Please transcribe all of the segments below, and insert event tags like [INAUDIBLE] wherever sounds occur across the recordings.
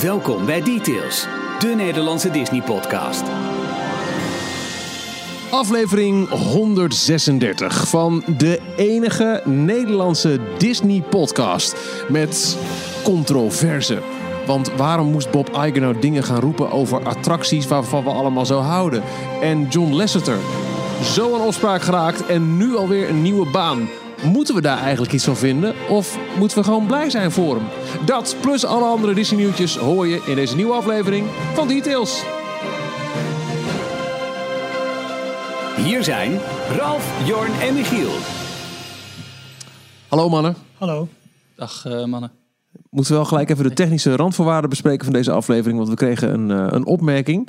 Welkom bij Details, de Nederlandse Disney-podcast. Aflevering 136 van de enige Nederlandse Disney-podcast met controverse. Want waarom moest Bob Iger nou dingen gaan roepen over attracties waarvan we allemaal zo houden? En John Lasseter, zo aan opspraak geraakt en nu alweer een nieuwe baan. Moeten we daar eigenlijk iets van vinden? Of moeten we gewoon blij zijn voor hem? Dat plus alle andere Disney nieuwtjes hoor je in deze nieuwe aflevering van Details. Hier zijn Ralf, Jorn en Michiel. Hallo mannen. Hallo. Dag eh, mannen. Moeten we wel gelijk even de technische randvoorwaarden bespreken van deze aflevering. Want we kregen een, eh, een opmerking.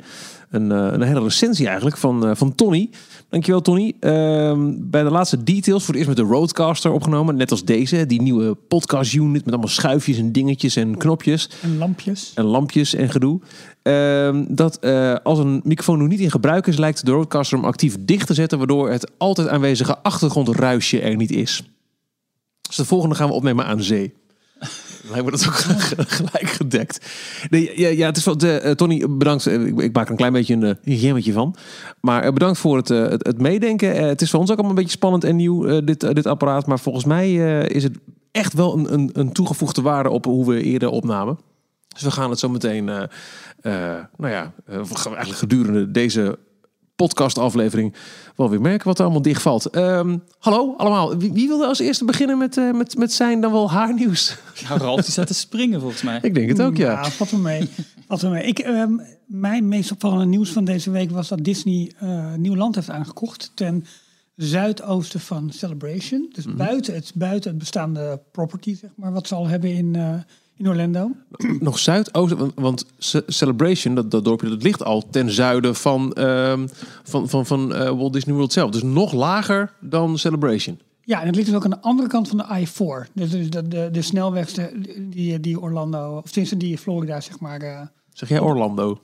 Een, eh, een hele recensie eigenlijk van, eh, van Tony. Dankjewel Tony. Ehm, bij de laatste details voor het eerst met de Roadcaster opgenomen. Net als deze. Die nieuwe podcast unit met allemaal schuifjes en dingetjes en knopjes. En lampjes. En lampjes en gedoe. Ehm, dat als een microfoon nog niet in gebruik is, lijkt de Roadcaster hem actief dicht te zetten. Waardoor het altijd aanwezige achtergrondruisje er niet is. Dus de volgende gaan we opnemen aan zee. [LAUGHS] Lijkt me dat ook [LAUGHS] gelijk gedekt. Nee, ja, het is wel. De, eh, Tony, bedankt. Eh, Ik, ik maak er een klein beetje een, gemmetje van. Maar eh, bedankt voor het, eh, het, meedenken. Eh, het is voor ons ook allemaal een beetje spannend en nieuw, eh, dit, eh, dit apparaat. Maar volgens mij eh, is het echt wel een, een, een toegevoegde waarde op hoe we eerder opnamen. Dus we gaan het zo meteen, eh, eh, nou ja, eh, eigenlijk gedurende deze podcastaflevering wel weer merken wat er allemaal dichtvalt. Ehm hallo allemaal. Wie, wie wilde als eerste beginnen met, eh, met, met zijn dan wel haar nieuws? Nou, Ralf die staat te springen volgens mij. Ik denk het ook, ja. Ja, wel mee. Wel mee. Ik, ehm, mijn meest opvallende nieuws van deze week was dat Disney eh, nieuw land heeft aangekocht ten zuidoosten van Celebration. Dus Mhm. buiten, het, buiten het bestaande property, zeg maar, wat ze al hebben in, eh, in Orlando. Nog zuidoosten, want, want Ce- Celebration, dat, dat dorpje, dat ligt al ten zuiden van, ehm, van, van, van eh, Walt Disney World zelf. Dus nog lager dan Celebration. Ja, en het ligt dus ook aan de andere kant van de I-4. Dus de, de, de, de snelweg de- die, die Orlando, of tenminste die Florida, zeg maar... eh, Zeg jij Orlando?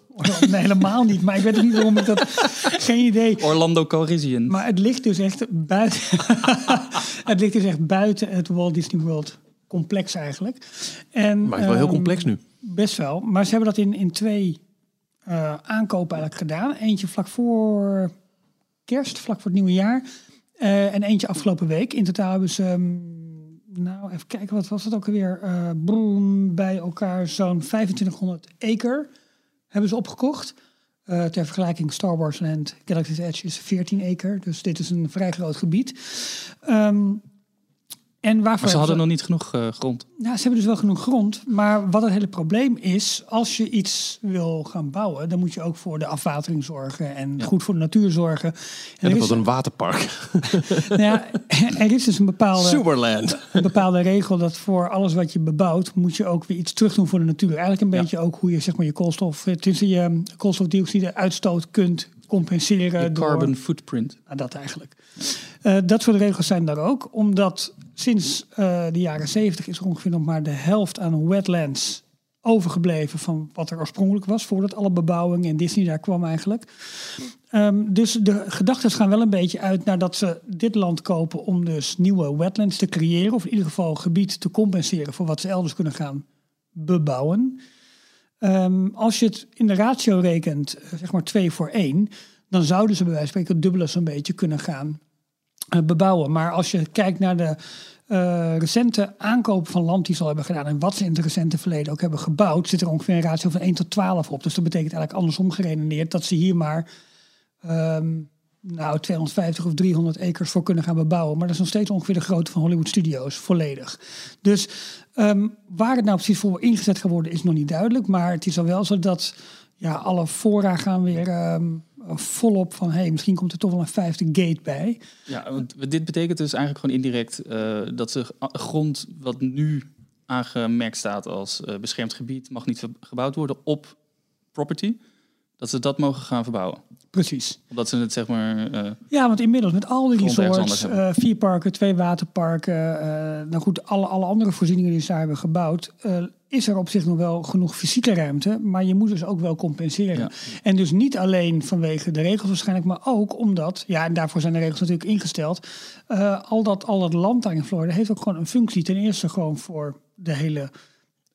nee, helemaal niet. Maar ik weet ook niet waarom ik dat... [LAUGHS] Geen idee. Orlando Calrissian. Maar het ligt dus echt buiten. [LAUGHS] het ligt dus echt buiten het Walt Disney World complex eigenlijk. En, Maar het is wel heel ehm, complex nu. Best wel. Maar ze hebben dat in, in twee eh, aankopen eigenlijk gedaan. Eentje vlak voor kerst, vlak voor het nieuwe jaar. Eh, en eentje afgelopen week. In totaal hebben ze, ehm, nou even kijken, wat was het ook alweer? Eh broem, bij elkaar zo'n 2500 acre hebben ze opgekocht. Ter vergelijking Star Wars Land Galaxy's Edge is 14 acre. Dus dit is een vrij groot gebied. Ehm, en waarvoor maar ze hadden nog niet genoeg eh, grond. nou, ze hebben dus wel genoeg grond. Maar wat het hele probleem is, als je iets wil gaan bouwen, dan moet je ook voor de afwatering zorgen en goed voor de natuur zorgen. En En dat is, was een waterpark. [LAUGHS] nou ja, [LAUGHS] er is dus een bepaalde, Superland. een bepaalde regel dat voor alles wat je bebouwt, moet je ook weer iets terug doen voor de natuur. Eigenlijk een beetje ook hoe je zeg maar je koolstof, eh, tussen je koolstofdioxide uitstoot kunt compenseren. De door, carbon footprint. nou, dat eigenlijk. Eh, dat soort regels zijn daar ook, omdat sinds eh, de jaren 70 is er ongeveer nog maar de helft aan wetlands overgebleven van wat er oorspronkelijk was, voordat alle bebouwing en Disney daar kwam eigenlijk. Ehm, dus de gedachten gaan wel een beetje uit naar dat ze dit land kopen om dus nieuwe wetlands te creëren, of in ieder geval gebied te compenseren voor wat ze elders kunnen gaan bebouwen. Ehm, als je het in de ratio rekent, eh, zeg maar 2 voor 1, dan zouden ze bij wijze van spreken dubbele zo'n beetje kunnen gaan bebouwen. Maar als je kijkt naar de eh, recente aankopen van land die ze al hebben gedaan en wat ze in het recente verleden ook hebben gebouwd, zit er ongeveer een ratio van 1 tot 12 op. Dus dat betekent eigenlijk andersom geredeneerd dat ze hier maar ehm, nou, 250 of 300 acres voor kunnen gaan bebouwen. Maar dat is nog steeds ongeveer de grootte van Hollywood Studios, volledig. Dus ehm, waar het nou precies voor ingezet gaat worden is nog niet duidelijk. Maar het is al wel zo dat ja, alle fora gaan weer ehm, volop van... hey, misschien komt er toch wel een vijfde gate bij. Ja, want dit betekent dus eigenlijk gewoon indirect eh, dat ze grond wat nu aangemerkt staat als eh, beschermd gebied mag niet gebouwd worden op property. Dat ze dat mogen gaan verbouwen. Precies. Omdat ze het zeg maar... eh, Ja, want inmiddels met al die resorts, eh, vier parken, twee waterparken, nou goed, alle, alle andere voorzieningen die ze daar hebben gebouwd, is er op zich nog wel genoeg fysieke ruimte, maar je moet dus ook wel compenseren. Ja. En dus niet alleen vanwege de regels waarschijnlijk, maar ook omdat, ja, en daarvoor zijn de regels natuurlijk ingesteld, eh, al, dat, al dat land daar in Florida heeft ook gewoon een functie. Ten eerste gewoon voor de hele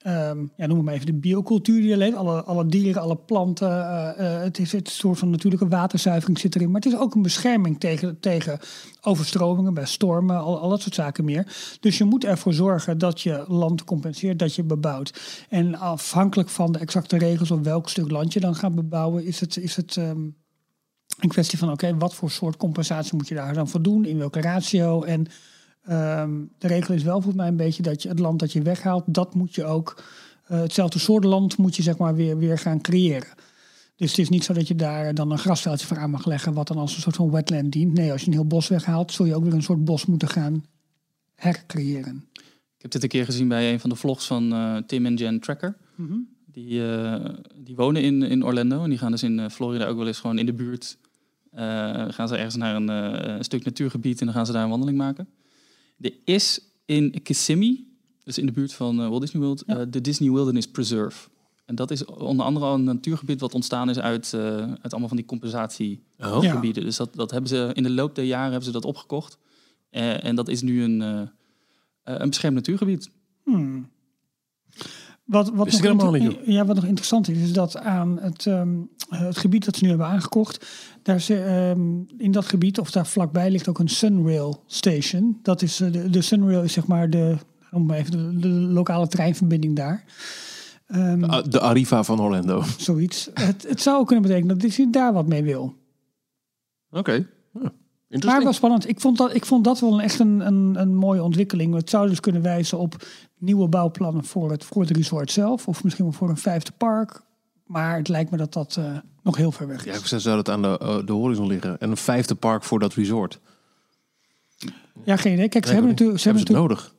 ehm, ja, noem maar even de biocultuur die er leeft. Alle, alle dieren, alle planten. eh, eh, het is het soort van natuurlijke waterzuivering zit erin. Maar het is ook een bescherming tegen, tegen overstromingen, bij stormen, al, dat soort zaken meer. Dus je moet ervoor zorgen dat je land compenseert, dat je bebouwt. En afhankelijk van de exacte regels op welk stuk land je dan gaat bebouwen, is het, is het ehm, een kwestie van oké, wat voor soort compensatie moet je daar dan voor doen, in welke ratio. En ehm, de regel is wel volgens mij een beetje dat je het land dat je weghaalt, dat moet je ook, eh, hetzelfde soort land moet je zeg maar weer, weer gaan creëren. Dus het is niet zo dat je daar dan een grasveldje voor aan mag leggen, wat dan als een soort van wetland dient. Nee, als je een heel bos weghaalt, zul je ook weer een soort bos moeten gaan hercreëren. Ik heb dit een keer gezien bij een van de vlogs van eh, Tim en Jen Tracker. Die, eh, die wonen in, in Orlando en die gaan dus in eh, Florida ook wel eens gewoon in de buurt. eh, gaan ze ergens naar een, eh, een stuk natuurgebied en dan gaan ze daar een wandeling maken. Er is in Kissimmee, dus in de buurt van eh, Walt Disney World, Ja. eh, de Disney Wilderness Preserve. En dat is onder andere een natuurgebied wat ontstaan is uit, eh, uit allemaal van die compensatiegebieden. Oh. Dus dat, dat hebben ze in de loop der jaren hebben ze dat opgekocht. En dat is nu een, een beschermd natuurgebied. Hmm. Wat, wat, Wist nog inter- ja, wat nog interessant is, is dat aan het, ehm, het gebied dat ze nu hebben aangekocht, daar ze, ehm, in dat gebied, of daar vlakbij, ligt ook een Sunrail station. Dat is, eh, de, de Sunrail is zeg maar de, maar even, de, de lokale treinverbinding daar. Ehm, Ah, De Arriva van Orlando. Zoiets. Het, het zou kunnen betekenen dat Disney daar wat mee wil. Oké. Maar wel spannend. Ik vond dat, ik vond dat wel een, echt een, een, een mooie ontwikkeling. Het zou dus kunnen wijzen op nieuwe bouwplannen voor het, voor het resort zelf. Of misschien wel voor een vijfde park. Maar het lijkt me dat dat eh, nog heel ver weg is. Ja, ik zou het aan de, eh, de horizon liggen. En een vijfde park voor dat resort. Ja, geen idee. Kijk, ze Nee, hebben natuurlijk... Ze hebben Hebben ze het natuurlijk nodig?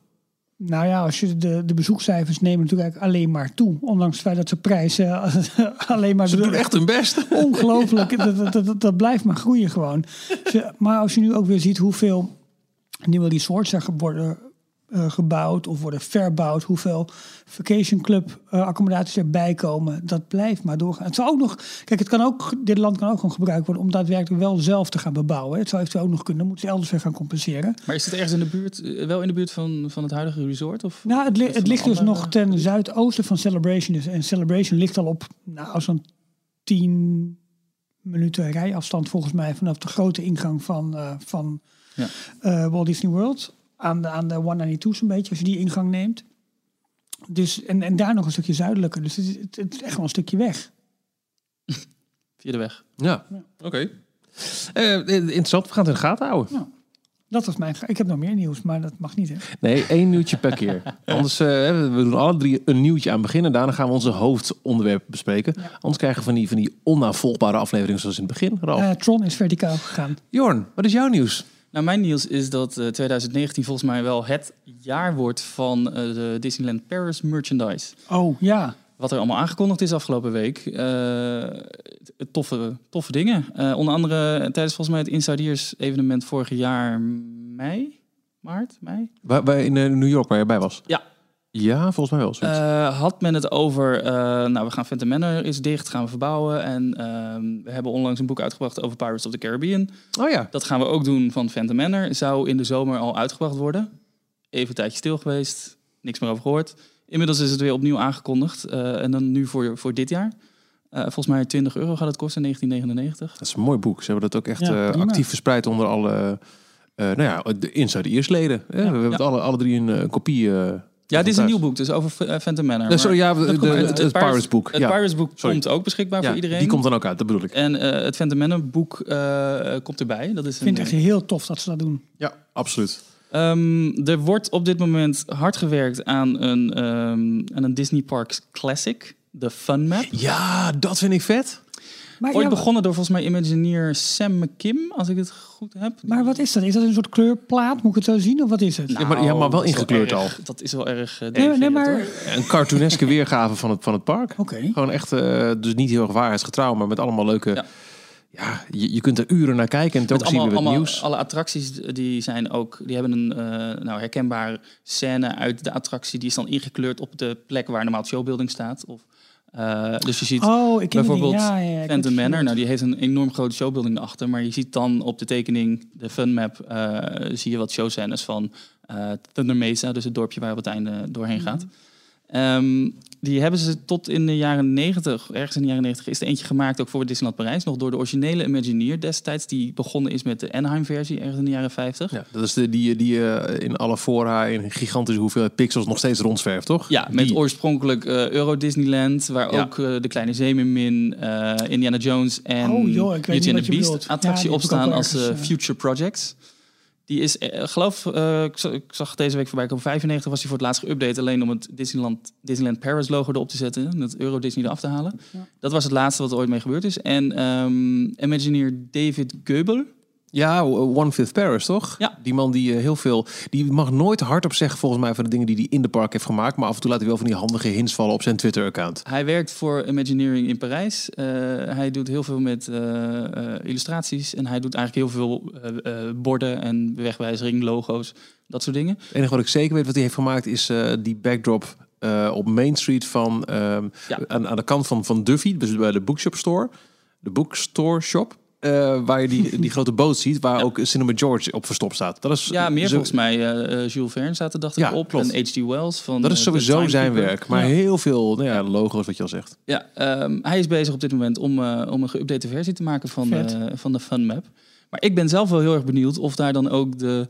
Nou ja, als je de, de bezoekcijfers nemen natuurlijk alleen maar toe. Ondanks het feit dat ze prijzen [LAUGHS] alleen maar... Ze doen echt hun best. [LAUGHS] Ongelooflijk. dat, dat, dat, dat blijft maar groeien gewoon. Maar als je nu ook weer ziet hoeveel nieuwe resorts er worden eh, gebouwd of worden verbouwd, hoeveel vacation club eh, accommodaties erbij komen, dat blijft maar doorgaan. Het zou ook nog, kijk, het kan ook, dit land kan ook gewoon gebruikt worden om daadwerkelijk wel zelf te gaan bebouwen. Het zou eventueel ook nog kunnen, dan moeten ze elders weer gaan compenseren. Maar is het ergens in de buurt, eh, wel in de buurt van, van het huidige resort? Of? Nou, het, li- het ligt dus andere- nog ten zuidoosten van Celebration. Dus, en Celebration ligt al op nou, zo'n 10 minuten rijafstand volgens mij vanaf de grote ingang van, van Ja. Walt Disney World. Aan de, aan de 192 zo'n beetje, als je die ingang neemt. Dus, en, en daar nog een stukje zuidelijker. Dus het is, het, het is echt wel een stukje weg. [LAUGHS] Via de weg. Ja, oké. Eh, interessant, we gaan het in de gaten houden. Dat was mijn... Ik heb nog meer nieuws, maar dat mag niet, hè? Nee, één nieuwtje per keer. [LAUGHS] Anders, eh, we doen alle drie een nieuwtje aan beginnen. Daarna gaan we onze hoofdonderwerp bespreken. Anders krijgen we van die, van die onnavolgbare afleveringen zoals in het begin. Ralf. Eh, Tron is verticaal gegaan. Jorn, wat is jouw nieuws? Nou, mijn nieuws is dat eh, 2019 volgens mij wel het jaar wordt van eh, de Disneyland Paris merchandise. Oh, ja. Wat er allemaal aangekondigd is afgelopen week. Eh, toffe, toffe dingen. Eh, onder andere tijdens volgens mij het Insidiers evenement vorig jaar mei, maart, mei. Waar, waar in eh, New York, waar je bij was? Ja. Ja, volgens mij wel. zoiets. Eh, had men het over, eh, nou we gaan Phantom Manor is dicht, gaan we verbouwen. En ehm, we hebben onlangs een boek uitgebracht over Pirates of the Caribbean. oh ja. Dat gaan we ook doen van Phantom Manor. Zou in de zomer al uitgebracht worden. Even een tijdje stil geweest, niks meer over gehoord. Inmiddels is het weer opnieuw aangekondigd. eh, en dan nu voor, voor dit jaar. Volgens mij 20 euro gaat het kosten, 1999. Dat is een mooi boek. Ze hebben dat ook echt Ja, actief verspreid onder alle... eh nou ja, de Inside Ears leden. hè. we hebben ja. het alle, alle drie een, kopie. Ja, dit is een nieuw boek, dus over eh, Phantom Manor. Sorry, ja, de- het Pirates boek, Het ja. Pirates boek Sorry. komt ook beschikbaar ja, voor iedereen. Die komt dan ook uit, dat bedoel ik. En eh, het Phantom Manor boek eh, komt erbij. Dat is Ik vind het echt heel tof dat ze dat doen. Ja, absoluut. Ehm, er wordt op dit moment hard gewerkt aan een, ehm, aan een Disney Parks Classic, de Fun Map. Ja, dat vind ik vet. Maar, Ooit ja, begonnen door volgens mij Imagineer Sam McKim, als ik het goed heb. maar wat is dat? Is dat een soort kleurplaat? Moet ik het zo zien? Of wat is het? Ja, maar- ja, maar wel is ingekleurd erg- Dat is wel erg uh, nee, nee, maar... Een cartooneske [LAUGHS] weergave van het, van het park. Oké. Gewoon echt, eh, dus niet heel erg waarheidsgetrouw, maar met allemaal leuke... Ja, Ja. je, je kunt er uren naar kijken en het ook Met zien we het allemaal, nieuws. alle attracties die zijn ook, die hebben een eh, nou, herkenbare scène uit de attractie. Die is dan ingekleurd op de plek waar normaal het showbuilding staat. Of, eh, dus je ziet Oh, die. bijvoorbeeld Ja, ja, Phantom Manor. Nou, die heeft een enorm grote showbuilding erachter. Maar je ziet dan op de tekening, de fun map, eh, zie je wat showscènes van eh Thunder Mesa. Dus het dorpje waar je op het einde doorheen gaat. Ehm, die hebben ze tot in de jaren 90, ergens in de jaren 90, is er eentje gemaakt ook voor Disneyland Parijs. Nog door de originele Imagineer destijds, die begonnen is met de Anaheim-versie, ergens in de jaren 50. Ja, dat is de, die, die eh, in alle fora in een gigantische hoeveelheid pixels nog steeds rondzwerft, toch? Ja, met Die- oorspronkelijk eh, Euro Disneyland, waar Ja. ook eh, de Kleine Zeemermin, eh Indiana Jones en Oh, joh, Beauty and the Beast bedoelt. attractie Ja, opstaan als Future Projects. Die is, eh, geloof, eh, ik, zag, ik zag deze week voorbij komen, 95 was hij voor het laatst geüpdate, alleen om het Disneyland, Disneyland Paris logo erop te zetten, en het Euro Disney eraf te halen. Ja. Dat was het laatste wat er ooit mee gebeurd is. En ehm Imagineer David Goebel, Ja, One Fifth Paris, toch? Ja. Die man die eh, heel veel... Die mag nooit hardop zeggen volgens mij van de dingen die hij in de park heeft gemaakt. Maar af en toe laat hij wel van die handige hints vallen op zijn Twitter-account. Hij werkt voor Imagineering in Parijs. Eh, hij doet heel veel met eh, illustraties. En hij doet eigenlijk heel veel borden en wegwijzering, logo's, dat soort dingen. Het enige wat ik zeker weet wat hij heeft gemaakt is die backdrop op Main Street van... ehm, Ja. aan, aan de kant van, van Duffy, dus bij de bookshop store. De bookstore shop. Eh, waar je die, die grote boot ziet, waar ook Cinema George op verstopt staat. Dat is, Ja, meer zo- volgens mij. eh, eh, Jules Verne staat er, dacht ik, Ja, op. klopt. En H.G. Wells van Dat is sowieso zijn werk. Maar Ja. heel veel nou ja, logo's, wat je al zegt. Ja, ehm, hij is bezig op dit moment om, om een geüpdate versie te maken van, van de Fun Map. Maar ik ben zelf wel heel erg benieuwd of daar dan ook de,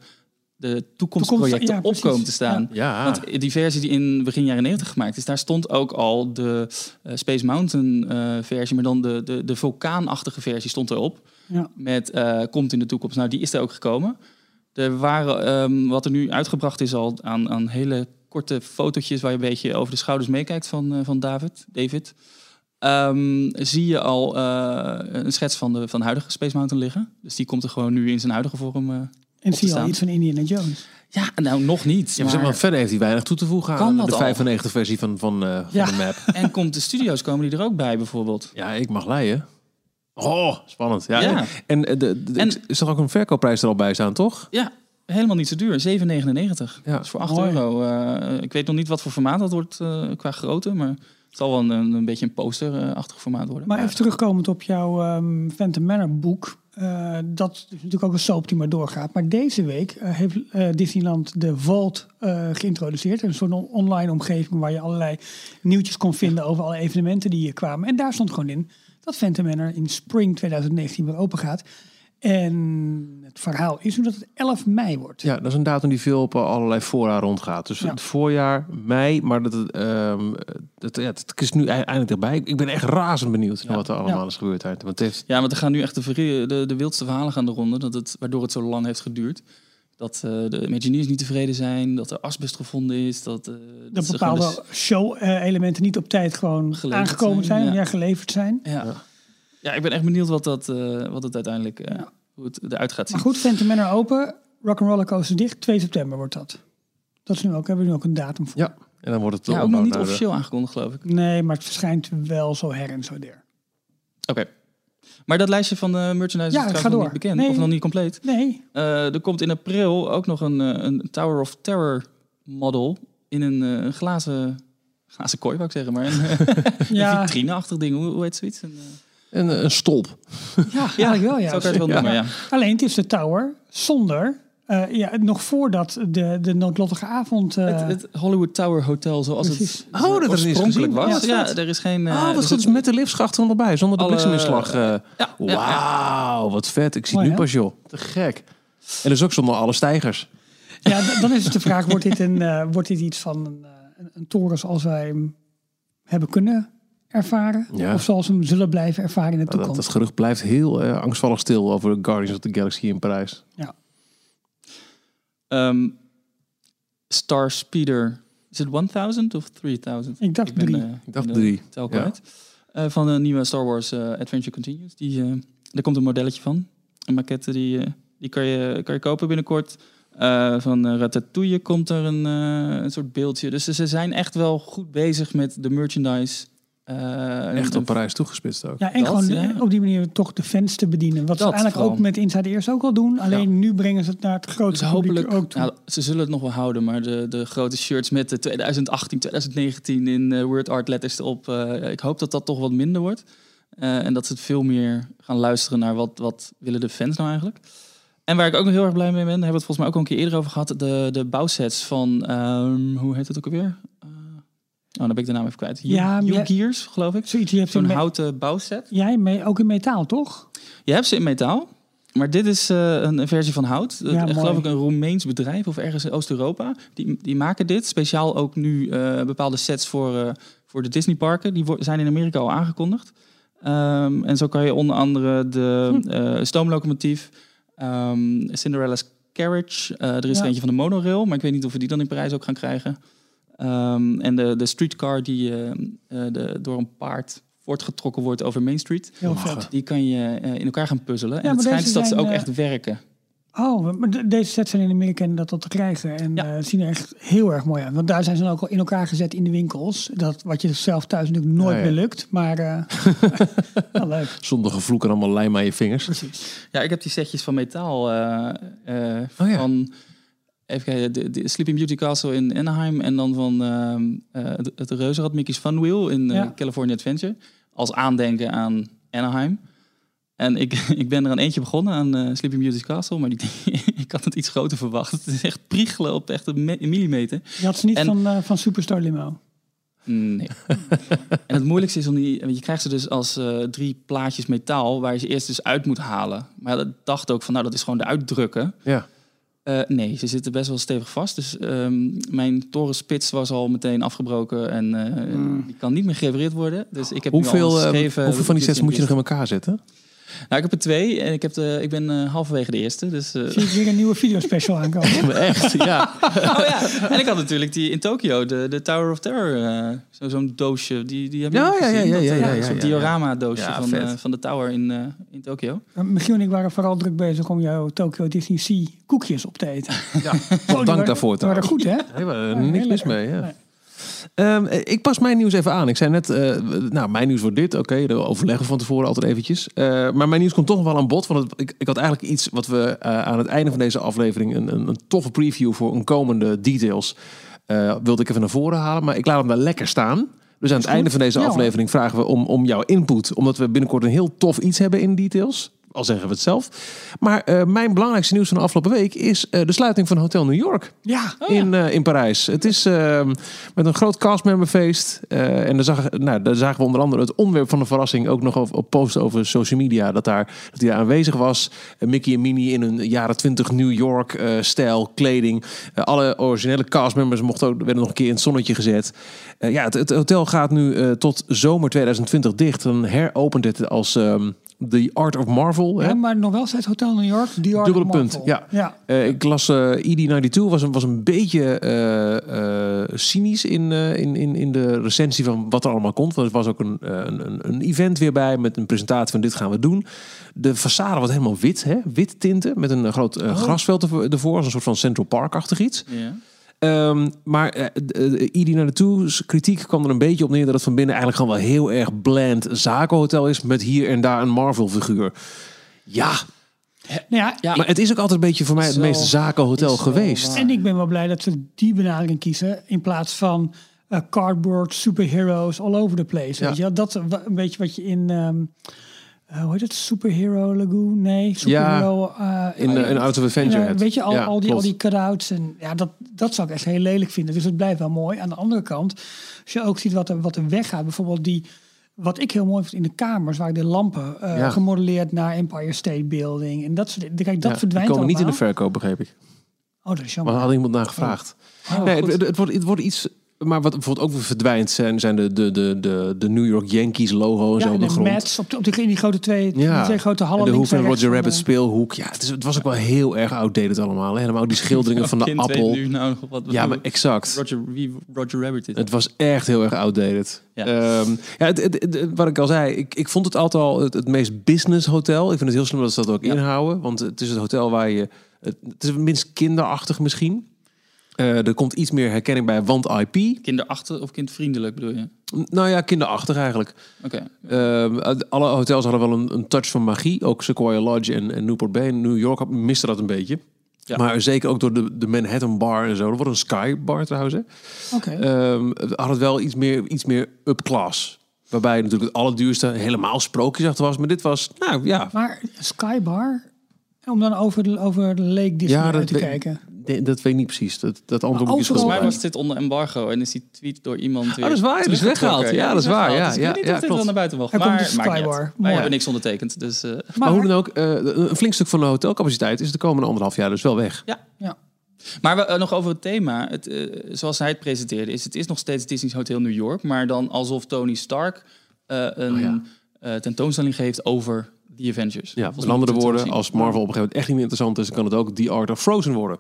de toekomstprojecten ja, op komen te staan. Ja, Want die versie die in begin jaren 90 gemaakt is, daar stond ook al de eh, Space Mountain eh, versie, maar dan de, de, de vulkaanachtige versie stond erop. Ja. Met eh, komt in de toekomst. Nou, die is er ook gekomen. Er waren, ehm, wat er nu uitgebracht is al aan, aan hele korte fotootjes waar je een beetje over de schouders meekijkt van, van David. David. Ehm, zie je al een schets van de, van de huidige Space Mountain liggen. Dus die komt er gewoon nu in zijn huidige vorm. Eh. En zie je al iets van Indiana Jones. Ja, nou nog niet. Ja, maar zeg maar, verder heeft hij weinig toe te voegen Kan aan dat de al? 95 versie van, van, eh, van de map. [LAUGHS] En komt de studio's komen die er ook bij bijvoorbeeld. Ja, ik mag leiden. Oh, spannend. Ja, Ja. En, de, de, En- ik zag ook een verkoopprijs er al bij staan, toch? Ja, helemaal niet zo duur. 7,99. Ja. Dat is voor 8 Mooi. euro. Eh, ik weet nog niet wat voor formaat dat wordt eh, qua grootte, maar het zal wel een, een beetje een posterachtig formaat worden. Maar even terugkomend op jouw ehm Phantom Manor boek. Eh, dat is natuurlijk ook een soap die maar doorgaat. Maar deze week eh, heeft eh, Disneyland de Vault geïntroduceerd. Een soort on- online omgeving waar je allerlei nieuwtjes kon vinden over alle evenementen die hier kwamen. En daar stond gewoon in dat Phantom Manor in spring 2019 weer open gaat. En het verhaal is nu dat het 11 mei wordt. Ja, dat is een datum die veel op allerlei fora rondgaat. Dus Ja. het voorjaar, mei, maar dat, het, ehm, dat, ja, het is nu eindelijk erbij. Ik ben echt razend benieuwd naar wat er allemaal Ja. is gebeurd. uit. Want het heeft, Ja, want er gaan nu echt de, de, de wildste verhalen gaan de ronde, dat het, waardoor het zo lang heeft geduurd. Dat eh, de Imagineers niet tevreden zijn, dat er asbest gevonden is, dat, eh, dat Dat bepaalde show-elementen niet op tijd gewoon aangekomen zijn, zijn, ja. ja. geleverd zijn. ja. Ja, ik ben echt benieuwd wat, dat, eh, wat het uiteindelijk eh, Ja. hoe het eruit gaat zien. Maar goed, Phantom Manor open, Rock'n'Roller Coaster dicht, 2 september wordt dat. Dat is nu ook, hebben we nu ook een datum voor. ja, en dan wordt het Ja, ook nog niet de- officieel aangekondigd, geloof ik. Nee, maar het verschijnt wel zo her en zo der. Oké. Maar dat lijstje van de merchandise Ja, is trouwens nog door. niet bekend. Nee. Of nog niet compleet. Nee, Eh, er komt in april ook nog een, een Tower of Terror model in een, eh, een glazen, glazen kooi, wou ik zeggen. Maar een, [LAUGHS] een ja, vitrine-achtig ding. Hoe, hoe heet zoiets? Een, Een, een stolp. ja, eigenlijk wel ja. Zo kan je het wel noemen, ja. Alleen het is de tower zonder, eh, ja, nog voordat de, de noodlottige avond... eh, Het, het Hollywood Tower Hotel zoals Precies. het Oh, dat oorspronkelijk was. Ja, er is geen... eh, oh, wat zit- goed. is met de liftschacht erbij, zonder de Alle- blikseminslag. eh. Ja. Wauw, wat vet. Ik zie het nu pas, joh. Te gek. En dus ook zonder alle stijgers. Ja, dan is het de vraag, wordt dit, een, wordt dit iets van een, een, een toren zoals wij hem hebben kunnen ervaren? Ja. Of zoals we hem zullen blijven ervaren in de Dat, toekomst? dat gerucht blijft heel eh, angstvallig stil over Guardians of the Galaxy in Parijs. ja. Ehm, Star Speeder. Is het 1000 of 3000? Ik dacht ben, drie. eh, Ik dacht drie. tel Ja. kwijt. Eh, van de nieuwe Star Wars Adventure Continues. Die, eh daar komt een modelletje van. Een maquette die, die kan, je, kan je kopen binnenkort. Eh, van eh, Ratatouille komt er een, eh, een soort beeldje. Dus ze zijn echt wel goed bezig met de merchandise. Eh, Echt op Parijs toegespitst ook. Ja, en Dat, gewoon ja. eh, op die manier toch de fans te bedienen. Wat ze eigenlijk ook met Inside Ears ook al doen. Alleen nu brengen ze het naar het Dus grootste hopelijk, publiek ook toe. nou, ze zullen het nog wel houden, maar de, de grote shirts met de 2018, 2019 in eh, word art letters erop. eh, ik hoop dat dat toch wat minder wordt. Eh, en dat ze het veel meer gaan luisteren naar wat, wat willen de fans nou eigenlijk. En waar ik ook nog heel erg blij mee ben, daar hebben we het volgens mij ook al een keer eerder over gehad. De, de bouwsets van, ehm, hoe heet het ook alweer? Eh, dan ben ik de naam even kwijt. Ja, U-Gears, geloof ik. Zoiets, je hebt Zo'n houten bouwset. Jij mee, ook in metaal, toch? Je hebt ze in metaal. Maar dit is eh, een, een versie van hout. Ja, geloof ik een Roemeens bedrijf of ergens in Oost-Europa. Die, die maken dit. Speciaal ook nu eh, bepaalde sets voor, eh, voor de Disneyparken. Die wo- zijn in Amerika al aangekondigd. Ehm, en zo kan je onder andere de Hm. stoomlocomotief, ehm, Cinderella's Carriage. er is Ja. er eentje van de monorail, maar ik weet niet of we die dan in Parijs ook gaan krijgen. Ehm, en de, de streetcar die eh, eh, de, door een paard voortgetrokken wordt over Main Street. Heel vet. Die kan je eh, in elkaar gaan puzzelen. Ja, en het maar schijnt deze dat ze zijn, ook eh, echt werken. Oh, maar de- deze sets zijn in Amerika inderdaad al te krijgen. En Ja. eh, zien er echt heel erg mooi uit. Want daar zijn ze dan ook al in elkaar gezet in de winkels. Dat, wat je zelf thuis natuurlijk nooit Ja, ja. meer lukt. Maar eh [LAUGHS] [LAUGHS] wel leuk. Zonder gevloek en allemaal lijm aan je vingers. Precies. Ja, ik heb die setjes van metaal eh, eh, Oh ja. van even kijken, de, de Sleeping Beauty Castle in Anaheim en dan van ehm, eh, het, het reuzenrad Mickey's Fun Wheel in eh, Ja. California Adventure. Als aandenken aan Anaheim. En ik, [LAUGHS] ik ben er aan eentje begonnen aan eh, Sleeping Beauty's Castle, maar die, [LAUGHS] ik had het iets groter verwacht. Het is echt priegelen op echt een, me- een millimeter. Je had ze niet En- van, eh, van Superstar Limo. Nee. en het moeilijkste is om die... want Je krijgt ze dus als drie plaatjes metaal... waar je ze eerst dus uit moet halen. Maar dat dacht ook van, nou, dat is gewoon de uitdrukken. Ja. Eh, nee, ze zitten best wel stevig vast. Dus ehm, mijn torenspits was al meteen afgebroken... en eh, die kan niet meer gerepareerd worden. Dus ik heb nu al Hoeveel, eh, geschreven... hoeveel van die sets moet je nog in in elkaar zetten? Nou, ik heb er twee en ik, heb de, ik ben eh, halverwege de eerste. Dus, eh, Zie ik weer een nieuwe videospecial [LAUGHS] aankomen. Echt, ja. [LAUGHS] oh ja, en ik had natuurlijk die in Tokio, de, de Tower of Terror. eh, zo- Zo'n doosje, die, die heb je Ja, gezien. ja, Dat, ja, ja, ja, Zo'n diorama doosje Ja, van, van de Tower in, eh, in Tokio. Michiel en ik waren vooral druk bezig om jouw Tokyo Disney Sea koekjes op te eten. ja. Oh, Dank waren- daarvoor. Die waren goed, hè? Ja, niks mis mee. Ja. Nee. Ehm, ik pas mijn nieuws even aan. Ik zei net, eh, nou, mijn nieuws wordt dit. Oké, de overleggen we van tevoren altijd eventjes. Eh, maar mijn nieuws komt toch nog wel aan bod. Want het- ik, ik had eigenlijk iets wat we eh, aan het einde van deze aflevering... een, een, een toffe preview voor een komende details... wilde ik even naar voren halen. Maar ik laat hem daar lekker staan. Dus aan het einde van deze aflevering vragen we om, om jouw input. Omdat we binnenkort een heel tof iets hebben in details. Al zeggen we het zelf. Maar eh, mijn belangrijkste nieuws van de afgelopen week... is eh, de sluiting van Hotel New York Ja, in, eh, in Parijs. Het is ehm, met een groot castmemberfeest. eh en daar, zag, nou, daar zagen we onder andere het onderwerp van de verrassing ook nog op, op posten over social media. Dat, daar, dat hij daar aanwezig was. Mickey en Minnie in een jaren 20 New York eh, stijl kleding. Alle originele castmembers mochten ook, werden nog een keer in het zonnetje gezet. Ja, het, het hotel gaat nu eh, tot zomer 2020 dicht. Dan heropent het als ehm The Art of Marvel. hè? maar nog wel steeds Hotel New York. Die Art Dubbele of punt, ja. ja. Eh, ik las eh ED92 was een, was een beetje eh, cynisch in, in, in, in de recensie van wat er allemaal komt. Want er was ook een, een, een, event weer bij met een presentatie van dit gaan we doen. De façade was helemaal wit, hè? wit tinten met een groot eh, grasveld ervoor, ervoor, als een soort van Central Park-achtig iets. Ja. Ehm, maar eh, de- de ED92's kritiek kwam er een beetje op neer dat het van binnen eigenlijk gewoon wel heel erg bland zakenhotel is met hier en daar een Marvel-figuur. Ja, Nou ja, Ja, maar het is ook altijd een beetje voor mij het meest zakenhotel geweest. waar. En ik ben wel blij dat ze die benadering kiezen in plaats van eh, cardboard superheroes all over the place. Ja. Weet je? Dat een beetje wat je in ehm, eh, hoe heet het? Superhero Lagoon? Nee, superhero. eh, In, uh, in Out of Adventure. Ja, weet je, al, Ja, al, die, al die cutouts. En ja, dat, dat zou ik echt heel lelijk vinden. Dus het blijft wel mooi. Aan de andere kant, als je ook ziet wat er, wat er weggaat. Bijvoorbeeld die, wat ik heel mooi vind in de kamers, waar de lampen eh, Ja. gemodelleerd naar Empire State Building. En dat soort dingen. Kijk, dat Ja, verdwijnt Die komen niet in de allemaal. verkoop, begreep ik. Oh, dat is Maar jammer. daar had iemand naar gevraagd. Oh, nee, het wordt, het wordt iets... Maar wat bijvoorbeeld ook weer verdwijnt zijn, zijn de, de, de, de, de New York Yankees logo en ja, zo op en de de grond. Mets op, de, op die, in die grote twee, die Ja, twee grote en hallen. de en rechts Roger Rabbit de- speelhoek. Ja, het, is, het was ook wel heel erg outdated allemaal. hè. Helemaal ook die [LAUGHS] schilderingen van de Kind weet appel. nu nou nog wat Ja, maar exact. Roger, wie Roger Rabbit is. Het was echt heel erg outdated. Ja. Ja. ja, het, het- het- wat ik al zei, ik, ik vond het altijd al het, het meest business hotel. Ik vind het heel slim dat ze dat ook Ja. inhouden. Want het is het hotel waar je... Het, het is het minst kinderachtig misschien. Eh, er komt iets meer herkenning bij, want IP. Kinderachtig of kindvriendelijk bedoel je? Nou ja, kinderachtig eigenlijk. Oké. Eh, alle hotels hadden wel een, een touch van magie. Ook Sequoia Lodge en, en Newport Bay. In New York miste dat een beetje. Ja. Maar zeker ook door de, de Manhattan Bar en zo. Dat wordt een Sky Bar trouwens. Hè. Oké. Ehm, had het wel iets meer, iets meer up-class. Waarbij natuurlijk het allerduurste helemaal sprookjesachtig was. Maar dit was, nou ja, Maar Skybar, om dan over de, over de Lake Disney Ja, dat uit te kijken. Dat weet ik niet precies. Dat, dat antwoord moet Volgens mij was dit onder embargo en is die tweet door iemand weer Oh, dat is waar, die is weggehaald. Ja, dat is waar, ja, Dus ik ja, weet niet ja, of dit klopt. wel naar buiten mocht. Hij Maar, komt dus. Wij Mooi. hebben niks ondertekend. Dus, eh, Maar hoe dan ook, eh, een flink stuk van de hotelcapaciteit is de komende anderhalf jaar dus wel weg. Ja. Maar we, eh, nog over het thema. Het, eh, zoals hij het presenteerde, is het is nog steeds Disney's Hotel New York, maar dan alsof Tony Stark eh, een Oh ja. eh, tentoonstelling geeft over The Avengers. Ja, met andere woorden, als Marvel op een gegeven moment echt niet meer interessant is, dan kan het ook The Art of Frozen worden.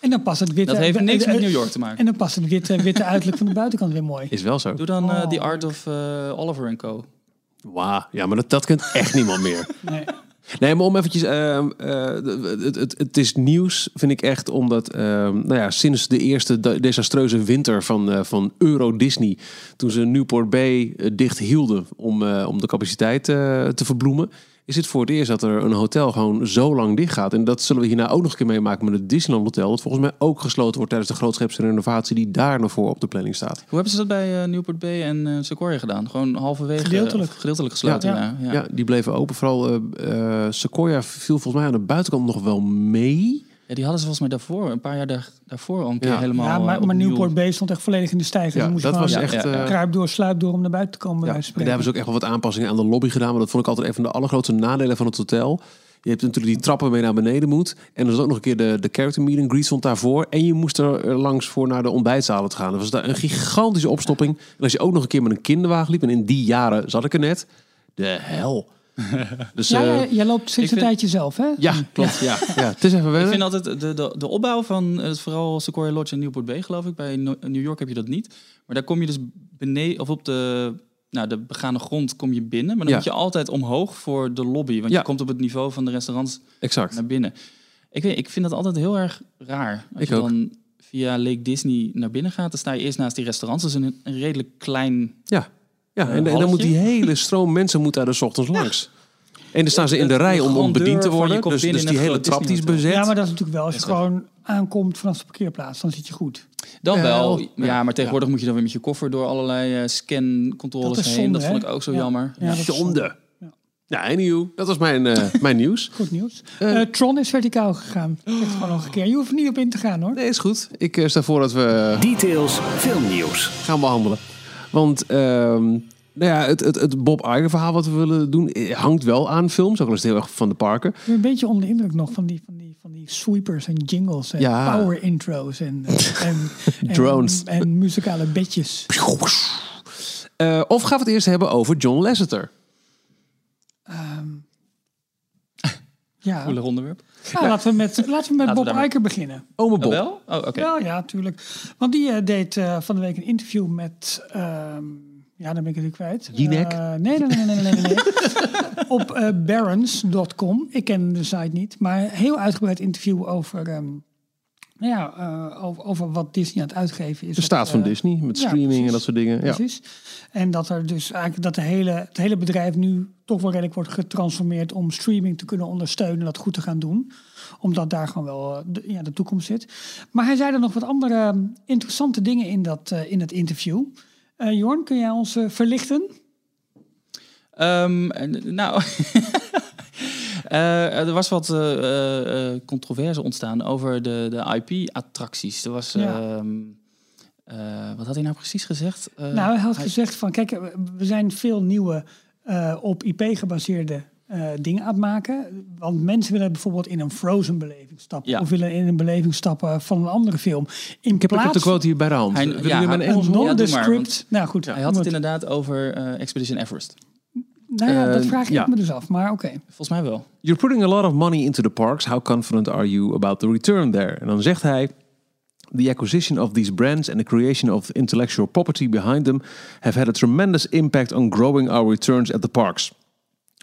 En dan past het witte... Dat heeft niks met New York te maken. En dan past het witte, witte uiterlijk van de buitenkant weer mooi. Is wel zo. Doe dan eh, Oh. The Art of eh, Oliver Co. Wauw, ja, maar dat, dat kent echt niemand meer. [LAUGHS] Nee. Nee, maar om eventjes... eh, het, het, het is nieuws, vind ik echt, omdat ehm, nou ja, sinds de eerste de- desastreuze winter van, eh, van Euro Disney, toen ze Newport Bay dicht hielden om, eh, om de capaciteit eh, te verbloemen, is het voor het eerst dat er een hotel gewoon zo lang dicht gaat. En dat zullen we hierna ook nog een keer meemaken met het Disneyland Hotel, dat volgens mij ook gesloten wordt tijdens de grootscheepse renovatie die daar nog voor op de planning staat. Hoe hebben ze dat bij eh, Newport Bay en eh, Sequoia gedaan? Gewoon halverwege Gedeeltelijk. gedeeltelijk gesloten. Ja. Ja, ja. Ja, die bleven open. Vooral eh, Sequoia viel volgens mij aan de buitenkant nog wel mee. Ja, die hadden ze volgens mij daarvoor, een paar jaar daar, daarvoor al een keer Ja. helemaal Ja, eh, maar, maar opnieuw. Newport Bay stond echt volledig in de stijger. Ja, moest dat was gewoon echt... Ja, ja, ja. eh, kruip door, sluip door om naar buiten te komen. Ja, en daar hebben ze ook echt wel wat aanpassingen aan de lobby gedaan. Maar dat vond ik altijd een van de allergrootste nadelen van het hotel. Je hebt natuurlijk die trappen mee naar beneden moet. En er is ook nog een keer de, de character meeting greet stond daarvoor. En je moest er eh, langs voor naar de ontbijtzalen te gaan. Dat was daar een gigantische opstopping. En als je ook nog een keer met een kinderwagen liep. En in die jaren zat ik er net. De hel. [LAUGHS] Dus Ja, jij loopt sinds Ik een vind- tijdje zelf, hè? ja klopt. Ja. Ja, het is even Ik wennen. vind altijd de, de, de opbouw van eh, vooral Sequoia Lodge en Newport Bay, geloof ik. Bij No- New York heb je dat niet. Maar daar kom je dus beneden, of op de, nou, de begane grond kom je binnen. Maar dan Ja. moet je altijd omhoog voor de lobby. Want Ja. je komt op het niveau van de restaurants Exact. naar binnen. Ik, weet, ik vind dat altijd heel erg raar. Als Ik je ook. dan via Lake Disney naar binnen gaat, dan sta je eerst naast die restaurants. Dat is een, een redelijk klein... Ja, ja en, Een en dan moet die hele stroom mensen moet daar dus 's ochtends langs. En dan staan ze in de rij de om, om grandeur bediend te worden. Dus, dus die hele trap die is bezet. Ja, maar dat is natuurlijk wel. Als je gewoon aankomt vanaf de parkeerplaats, dan zit je goed. Dan Wel, wel, ja, maar tegenwoordig moet je dan weer met je koffer door allerlei eh, scancontroles heen. zonde, dat vond ik ook zo Ja. jammer. Ja, dat is Zonde. Ja. Anyhow, dat was mijn, eh, [LAUGHS] mijn nieuws. Goed nieuws. Eh, Eh, Tron is verticaal gegaan. Zeg het gewoon nog een keer. Je hoeft er niet op in te gaan hoor. Nee, is goed. Ik eh, stel voor dat we Details filmnieuws. gaan behandelen. Want ehm, nou ja, het, het, het Bob Iger verhaal wat we willen doen eh, hangt wel aan films. Ook al is het heel erg van de parken. Ik ben een beetje onder de indruk nog van die, van die, van die sweepers en jingles en Ja. power intro's en, en, en, [LAUGHS] Drones. en, muzikale bedjes. Eh, of gaan we het eerst hebben over John Lasseter? Ehm, ja, onderwerp. Nou, laten we met, laten we met Laten we Bob Iger beginnen. Ome Oh, Bob. wel? Oh, oké. Ja, ja, tuurlijk. Want die eh, deed eh, van de week een interview met... ehm, ja, dan ben ik het weer kwijt. Jinek? Eh, nee, nee, nee, nee, nee, nee. nee. [LAUGHS] Op eh barons.com. Ik ken de site niet. Maar een heel uitgebreid interview over... ehm, nou ja, eh, over, over wat Disney aan het uitgeven is. De staat van Eh, Disney met ja, streaming en dat soort dingen. Ja. Precies. En dat er dus eigenlijk dat de hele, het hele bedrijf nu toch wel redelijk wordt getransformeerd om streaming te kunnen ondersteunen en dat goed te gaan doen. Omdat daar gewoon wel eh, de, ja, de toekomst zit. Maar hij zei er nog wat andere eh, interessante dingen in dat, eh, in het interview. Eh Jorn, kun jij ons verlichten? Ehm, nou, [LAUGHS] eh, er was wat eh, eh, eh, controverse ontstaan over de, de IP-attracties. Er was, Ja. ehm, eh, wat had hij nou precies gezegd? Eh, nou, hij had gezegd van kijk, we- zijn veel nieuwe eh, op IP gebaseerde eh, dingen aan het maken. Want mensen willen bijvoorbeeld in een Frozen beleving stappen. Ja. Of willen in een beleving stappen van een andere film. In Ik heb, ik heb de plaats quote hier bij de hand. Hij- ja, Een? Ja, nou goed, hij had het inderdaad over eh, Expedition Everest. Nou ja, dat Eh, vraag ik ja. me dus af. Maar oké. Volgens mij wel. You're putting a lot of money into the parks. How confident are you about the return there? En dan zegt hij... The acquisition of these brands and the creation of intellectual property behind them have had a tremendous impact on growing our returns at the parks.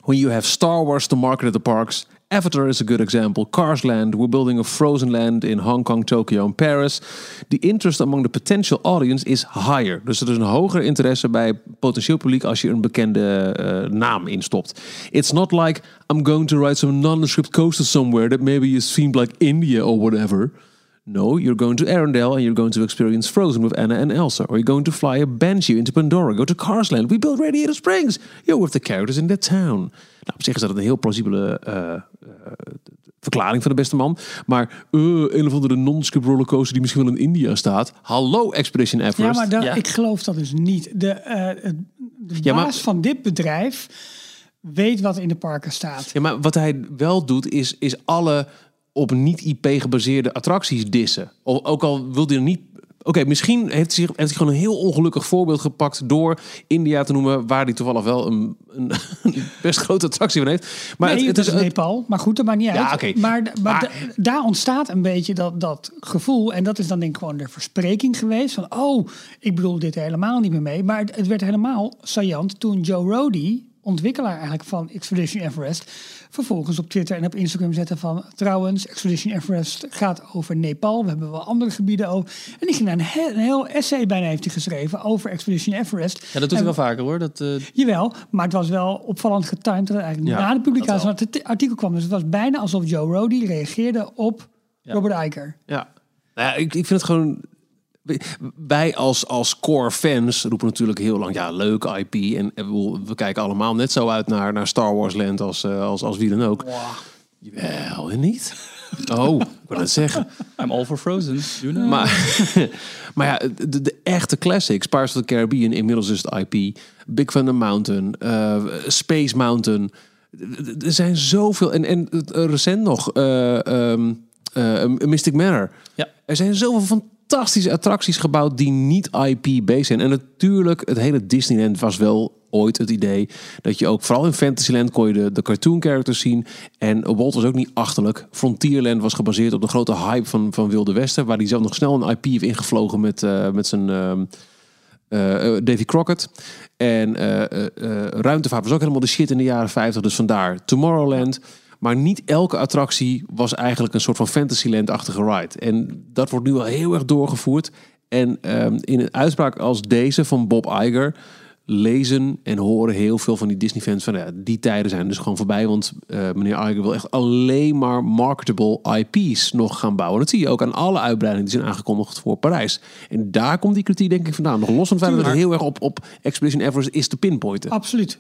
When you have Star Wars to market at the parks, Avatar is a good example. Cars Land, we're building a Frozen Land in Hong Kong, Tokyo and Paris. The interest among the potential audience is higher. Dus er is een hoger interesse bij potentieel publiek als je een bekende eh, naam instopt. It's not like I'm going to write some nondescript coaster somewhere that maybe is themed like India or whatever. No, you're going to Arendelle and you're going to experience Frozen with Anna and Elsa. Or you're going to fly a Banshee into Pandora. Go to Carsland. We built Radiator Springs. You're with the characters in that town. Nou, op zich is dat een heel plausibele eh, eh, verklaring van de beste man. Maar eh een of andere non-skip rollercoaster die misschien wel in India staat. Hallo Expedition Ja, Everest. maar Ja. ik geloof dat dus niet. De, eh, het- de Ja, maar- van dit bedrijf weet wat in de parken staat. Ja, maar wat hij wel doet, is, is alle op niet-IP gebaseerde attracties dissen. Ook al wil hij er niet. Oké, misschien heeft hij, zich, heeft hij gewoon een heel ongelukkig voorbeeld gepakt door India te noemen, waar hij toevallig wel een, een, een best grote attractie van heeft. Maar nee, het, is Nepal. Maar goed, dat maakt niet Ja, uit. Maar, maar, Maar- da- daar ontstaat een beetje dat, dat gevoel. En dat is dan denk ik gewoon de verspreking geweest. Van, oh, ik bedoel dit helemaal niet meer mee. Maar het, het werd helemaal saillant toen Joe Rody, ontwikkelaar eigenlijk van Expedition Everest, vervolgens op Twitter en op Instagram zette van, trouwens, Expedition Everest gaat over Nepal. We hebben wel andere gebieden over. En die ging daar een, he- een heel essay bijna heeft hij geschreven over Expedition Everest. Ja, dat doet En- hij wel vaker hoor. Dat, eh, Jawel, maar het was wel opvallend getimed dat eigenlijk Ja, na de publicatie van het artikel kwam. Dus het was bijna alsof Joe Rody reageerde op Ja. Robert Iger. Ja, nou ja ik, ik vind het gewoon. Wij als, als core fans roepen natuurlijk heel lang, ja, leuk IP. En, en we, kijken allemaal net zo uit naar, naar Star Wars Land als, eh, als, als wie dan ook. Jawel, en niet? [LAUGHS] Oh, ik wil het zeggen. I'm all for Frozen. You know. Maar, [LAUGHS] maar ja, de, de echte classics, Pirates of the Caribbean, inmiddels is het IP. Big Thunder Mountain, eh, Space Mountain. Er zijn zoveel. En, en eh, recent nog, eh, ehm, eh, Mystic Manor. Ja. Er zijn zoveel fantastische attracties gebouwd die niet IP-based zijn. En natuurlijk, het hele Disneyland was wel ooit het idee dat je ook, vooral in Fantasyland, kon je de, de cartoon characters zien. En Walt was ook niet achterlijk. Frontierland was gebaseerd op de grote hype van, van Wilde Westen, waar hij zelf nog snel een IP heeft ingevlogen met, eh, met zijn ehm, eh, eh, Davy Crockett. En ruimtevaart was ook helemaal de shit in de jaren 50. Dus vandaar Tomorrowland. Maar niet elke attractie was eigenlijk een soort van Fantasyland-achtige ride. En dat wordt nu wel heel erg doorgevoerd. En ehm, in een uitspraak als deze van Bob Iger lezen en horen heel veel van die Disney-fans van ja, die tijden zijn dus gewoon voorbij. Want eh, meneer Iger wil echt alleen maar marketable IP's nog gaan bouwen. Dat zie je ook aan alle uitbreidingen die zijn aangekondigd voor Parijs. En daar komt die kritiek denk ik vandaan. Nog los van het feit dat het heel erg op, op Expedition Everest is te pinpointen. Absoluut.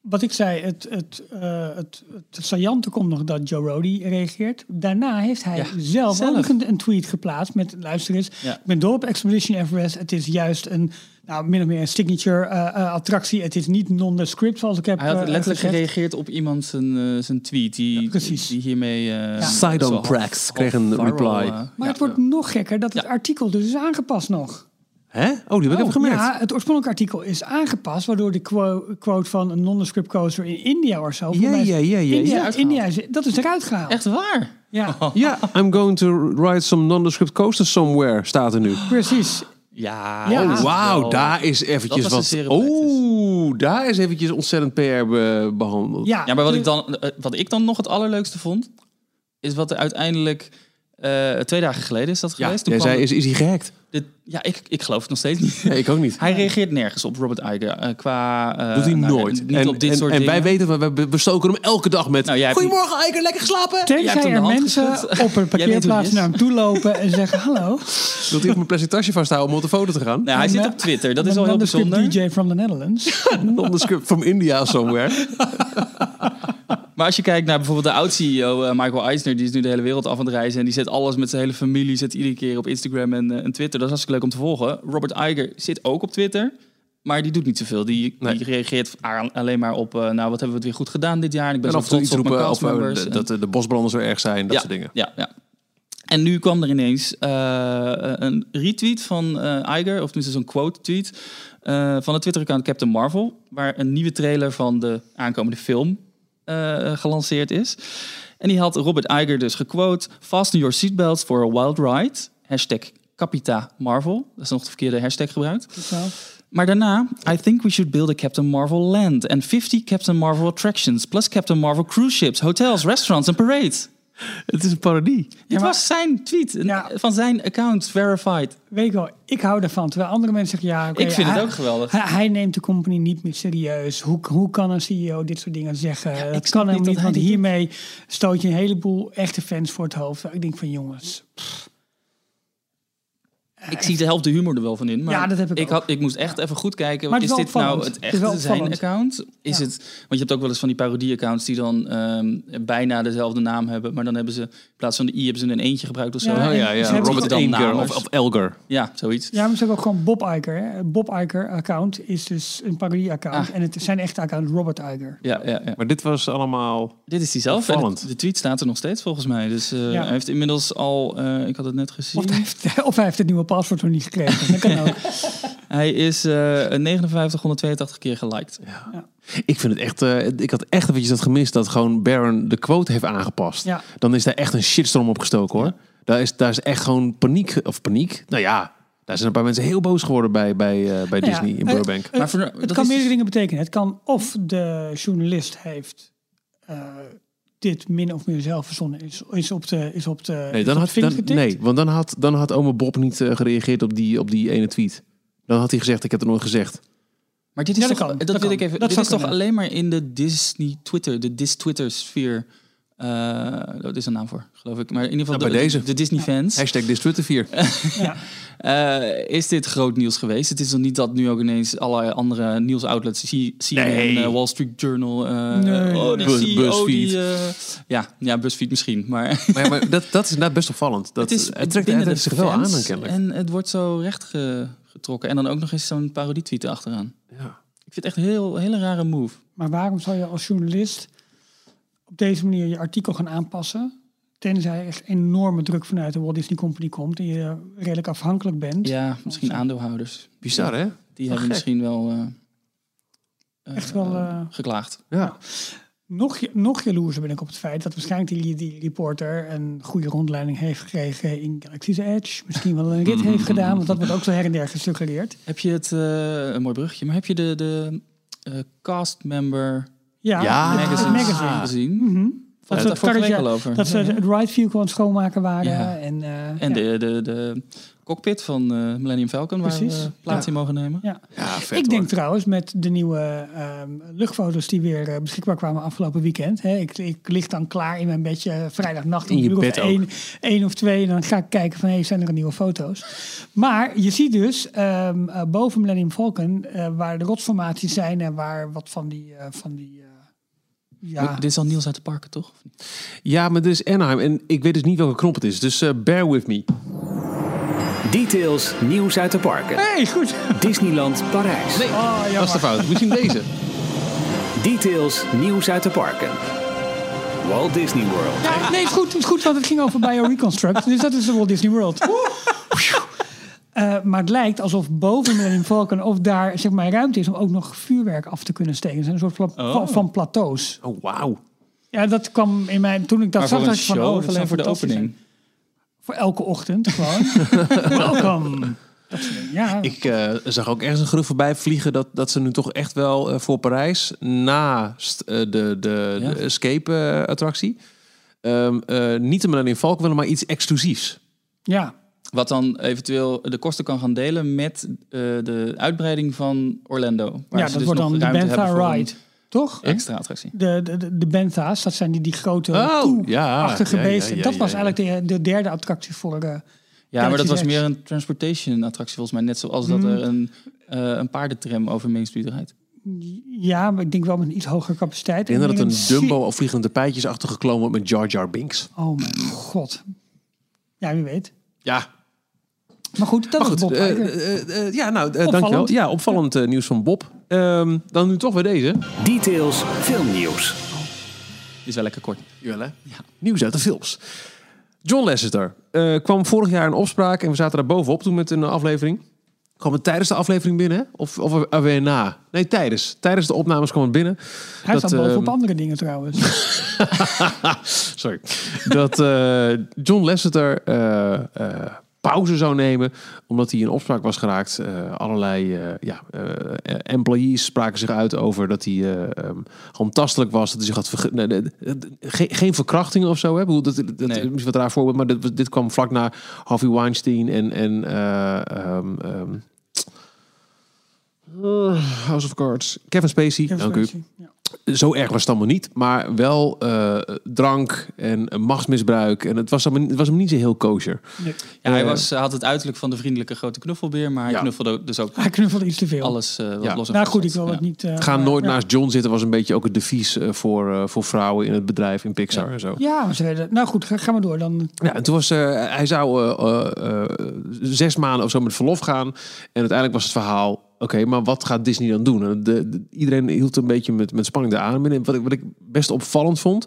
Wat ik zei, het, het, eh het, het saillante komt nog dat Joe Rody reageert. Daarna heeft hij Ja, zelf, zelf. ook een, een tweet geplaatst met luister eens. Ja. Ik ben dol op Expedition Everest. Het is juist een, nou, min of meer een signature eh, eh, attractie. Het is niet non-script zoals ik heb Hij had letterlijk gezegd. gereageerd op iemand zijn, zijn tweet. Die, Ja, precies. die hiermee... eh Sidon Prax kreeg een reply. Maar ja. het wordt nog gekker dat het artikel dus is aangepast nog. Hè? Oh, die heb ik even gemerkt. Ja, het oorspronkelijke artikel is aangepast, waardoor de quo- quote van een non-script coaster in India of zo. Ja, ja, ja, ja, India, ja. India is, dat is eruit gehaald. Echt waar? Ja, [LAUGHS] Ja, I'm going to ride some nondescript coasters somewhere, staat er nu. precies. Ja. Is Wauw, daar is eventjes wat... Oeh, daar is eventjes ontzettend PR be- behandeld. Ja, Ja, maar wat de- ik, dan, eh, wat ik dan nog het allerleukste vond... is wat er uiteindelijk... eh, twee dagen geleden is dat Ja, geweest. Toen jij zei, is, is hij gehackt? ja ik, ik geloof het nog steeds niet. Nee, ik ook niet. Hij reageert nergens op Robert Iger. eh, qua, eh, Doet hij nou, nooit. Niet en op dit en, soort en dingen. wij weten, we, stoken hem elke dag met... Nou, jij hebt- Goedemorgen, Eiker, lekker geslapen? Tenzij er mensen geschud. op een [LAUGHS] parkeerplaats naar hem toe lopen en zeggen hallo. Wilt hij op mijn plastic tasje vasthouden om op de foto te gaan? Nou, hij En, zit op Twitter. Dat is wel heel bijzonder. DJ from the Netherlands. [LAUGHS] Nondescript from India somewhere. [LAUGHS] Maar als je kijkt naar bijvoorbeeld de oud-CEO eh, Michael Eisner, die is nu de hele wereld af aan het reizen en die zet alles met zijn hele familie, zet iedere keer op Instagram en, eh, en Twitter. Dat is hartstikke leuk om te volgen. Robert Iger zit ook op Twitter, maar die doet niet zoveel. Die, Nee. die reageert alleen maar op, eh, nou wat hebben we het weer goed gedaan dit jaar. En ik ben En zo trots iets op mijn over castmembers. de- En- dat de, de bosbranden zo erg zijn, dat ja, soort dingen. Ja, ja. En nu kwam er ineens een retweet van eh Iger, of tenminste zo'n quote tweet, eh, van het Twitter-account Captain Marvel, waar een nieuwe trailer van de aankomende film eh, gelanceerd is. En die had Robert Iger dus gequote, fasten your seatbelts for a wild ride, hashtag Capita Marvel, dat is nog de verkeerde hashtag gebruikt. Maar daarna, I think we should build a Captain Marvel land and 50 Captain Marvel attractions, plus Captain Marvel cruise ships, hotels, restaurants en parades. [LAUGHS] Het is een parodie. Maar- was zijn tweet, Ja. van zijn account, verified. Weet ik wel, ik hou daarvan. Terwijl andere mensen zeggen, ja, Ik vind het ook geweldig. Hij, hij neemt de company niet meer serieus. Hoe, hoe kan een CEO dit soort dingen zeggen? ik dat kan hem dat niet, want doet. hiermee stoot je een heleboel echte fans voor het hoofd. Ik denk van jongens. pff. Ik zie de helft de humor er wel van in. Maar Ja, dat heb ik ook. had, ik moest echt even goed kijken. Maar het is is dit nou het Het echte zijn opvallend. account? Is Ja. het, want je hebt ook wel eens van die parodie-accounts die dan ehm, bijna dezelfde naam hebben. Maar dan hebben ze in plaats van de i hebben ze een eentje gebruikt of zo. Ja, Oh ja, ja. Robert dan Elger of, of Elger. Ja, zoiets. Ja, maar ze hebben ook gewoon Bob Iger. Hè. Bob Iger-account is dus een parodie-account. Ah. En het zijn echte account Robert Iger. Ja, ja, ja. Maar dit was allemaal... Dit is die zelf. Het- de tweet staat er nog steeds volgens mij. Dus eh, Ja. hij heeft inmiddels al, eh, ik had het net gezien. Of hij, heeft, [LAUGHS] of hij heeft het nieuwe paswoord nog niet gekregen. Dat kan ook. [LAUGHS] Hij is eh 5982 keer geliked. Ik vind het echt... eh, ik had echt eventjes dat gemist dat gewoon Baron de quote heeft aangepast. Ja. Dan is daar echt een shitstorm op gestoken hoor. Daar, is, daar is echt gewoon paniek... Of paniek? Nou ja, daar zijn een paar mensen heel boos geworden bij, bij, eh, bij Nou Disney ja, in Burbank. eh, Maar voor- het dat kan is- meerdere dingen betekenen. Het kan of de journalist heeft eh, dit min of meer zelf verzonnen. Is, is op de is op de Nee, dan had, dan, nee, want dan had, dan had oma Bob niet eh, gereageerd op die, op die ene tweet. Dan had hij gezegd, ik heb het nooit gezegd. Maar dit is Ja, dat toch, kan. dat, Dat wil kan. ik even. Dat dit is toch kunnen. alleen maar in de Disney Twitter, de Dis Twitter sfeer. Eh dat is een naam voor, geloof ik. Maar in ieder geval Ja, bij de, deze. de Disney fans. Hashtag dit Twitter 4. Ja. Eh, is dit groot nieuws geweest? Het is toch niet dat nu ook ineens allerlei andere nieuwsoutlets, C- CNN, Nee. eh, Wall Street Journal, eh, Nee. oh, die Buzz- CEO, BuzzFeed. die, eh, ja, ja, BuzzFeed misschien, maar maar, maar dat, dat is inderdaad best opvallend. [LAUGHS] Dat, het is het trekt het de zich wel aan dan kennelijk. En het wordt zo recht ge- getrokken. En dan ook nog eens zo'n parodie-tweet achteraan. Ja. Ik vind het echt een heel, hele rare move. Maar waarom zou je als journalist op deze manier je artikel gaan aanpassen? Tenzij er echt enorme druk vanuit de Walt Disney Company komt en je redelijk afhankelijk bent. Ja, misschien aandeelhouders. Bizar hè? Die hebben gek. misschien wel, eh, eh, Echt wel, eh, geklaagd. Ja. Nog, je- nog jaloerser ben ik op het feit dat waarschijnlijk die, die reporter een goede rondleiding heeft gekregen in Galaxy's Edge. Misschien wel een rit heeft gedaan, want dat wordt ook zo her en der gesuggereerd. Heb je het, eh, een mooi brugje, maar heb je de, de eh, cast member Ja, Ja, magazine, magazine. gezien? Mhm. Dat karretje- al over. Dat ze het ride aan het schoonmaken waren. Ja. En, eh, En ja. de, de, de cockpit van eh, Millennium Falcon, waar we plaats in mogen nemen. Ja. Ja, vet ik hoor. denk trouwens met de nieuwe ehm, luchtfoto's die weer eh, beschikbaar kwamen afgelopen weekend. Hè, ik, ik lig dan klaar in mijn bedje vrijdagnacht om In je een uur of één, één of twee. En dan ga ik kijken van hey, zijn er nieuwe foto's. Maar je ziet dus ehm, eh, boven Millennium Falcon eh, waar de rotsformaties zijn en waar wat van die... eh, van die ja, Dit is al Niels uit de Parken, toch? Ja, maar dit is Anaheim en ik weet dus niet welke knop het is. Dus eh, bear with me. Details, nieuws uit de parken. hey, goed. Disneyland Parijs. Nee, Oh, dat is jammer. de fout. Misschien deze. Details, nieuws uit de parken. Walt Disney World. Ja, nee, het is goed, het is goed, want het ging over Bioreconstruct. Dus dat is de Walt Disney World. Eh, maar het lijkt alsof boven Millennium Falcon of daar zeg maar, ruimte is om ook nog vuurwerk af te kunnen steken. Het zijn een soort pla- Oh. van plateaus. Oh, wauw. Ja, dat kwam in mijn toen ik dat Maar zag. voor dacht een ik van, show oh, alleen voor de opening? zijn. Voor elke ochtend gewoon. [LAUGHS] Welkom. Ja, Ik eh, zag ook ergens een gerucht voorbij vliegen dat, dat ze nu toch echt wel eh, voor Parijs, naast eh, de, de, Ja. de Escape-attractie, ehm, eh, niet de Millennium Falcon willen, maar iets exclusiefs. ja. Wat dan eventueel de kosten kan gaan delen met eh, de uitbreiding van Orlando. Waar ja ze dat dus wordt nog dan de ruimte hebben Bantha voor een Ride. Toch? Extra attractie. De, de, de, Bentha's, dat zijn die, die grote Oh, ja, achtige ja, beesten. ja, dat ja, was ja. eigenlijk de, de derde attractie voor... eh, Ja, maar dat was meer een transportation attractie volgens mij. Net zoals dat Hmm. er een, eh, een paardentram over Main Street rijdt. Ja, maar ik denk wel met een iets hogere capaciteit. Ik denk dat het een Dumbo of vliegende tapijtjes achtergekloon wordt met Jar Jar Binks. Oh mijn god. Ja, wie weet. Ja, Maar goed, dat maar was goed. Bob eh, eh, eh, ja, nou, dankjewel. Ja, opvallend nieuws van Bob. Ehm, dan nu toch weer deze. Details, filmnieuws. Is wel lekker kort. Jawel, hè? Nieuws uit de films. John Lasseter eh, kwam vorig jaar in opspraak en we zaten daar bovenop toen met een aflevering. Kwam het tijdens de aflevering binnen? Of, of er weer na? Nee, tijdens. Tijdens de opnames kwam het binnen. Hij dat, staat bovenop andere dingen trouwens. [LAUGHS] Sorry. Dat eh, John Lasseter eh, eh, pauze zou nemen omdat hij in opspraak was geraakt. Eh, allerlei eh, ja, eh, employees spraken zich uit over dat hij eh, ehm, tastelijk was. Dat hij zich had verge- nee, nee, geen, geen verkrachtingen of zo. Hè? Dat, dat, dat Nee. is misschien wat raar voorbeeld, maar dit, was- dit kwam vlak na Harvey Weinstein en, en eh, ehm, ehm, eh, House of Cards. Kevin Spacey. Kevin dank u. Ja. Zo erg was het allemaal niet. Maar wel eh, drank en eh, machtsmisbruik. En het was, allemaal, het was hem niet zo heel kosher. Nee. Ja, hij Eh, was, hij had het uiterlijk van de vriendelijke grote knuffelbeer, maar hij Ja. knuffelde dus ook Hij knuffelde iets te veel. alles eh, wat Ja. los en nou goed, ik wil Ja. het niet... eh, Ga nooit ja. naast John zitten was een beetje ook het devies eh, voor, eh, voor vrouwen in het bedrijf in Pixar Ja. en zo. Ja, maar ze werden... Nou goed, ga, ga maar door. Dan, Ja, en toen was eh, hij zou eh, eh, eh, zes maanden of zo met verlof gaan. En uiteindelijk was het verhaal: oké, maar wat gaat Disney dan doen? En de, de- iedereen hield een beetje met, met spanning de adem in. En wat ik, wat ik best opvallend vond.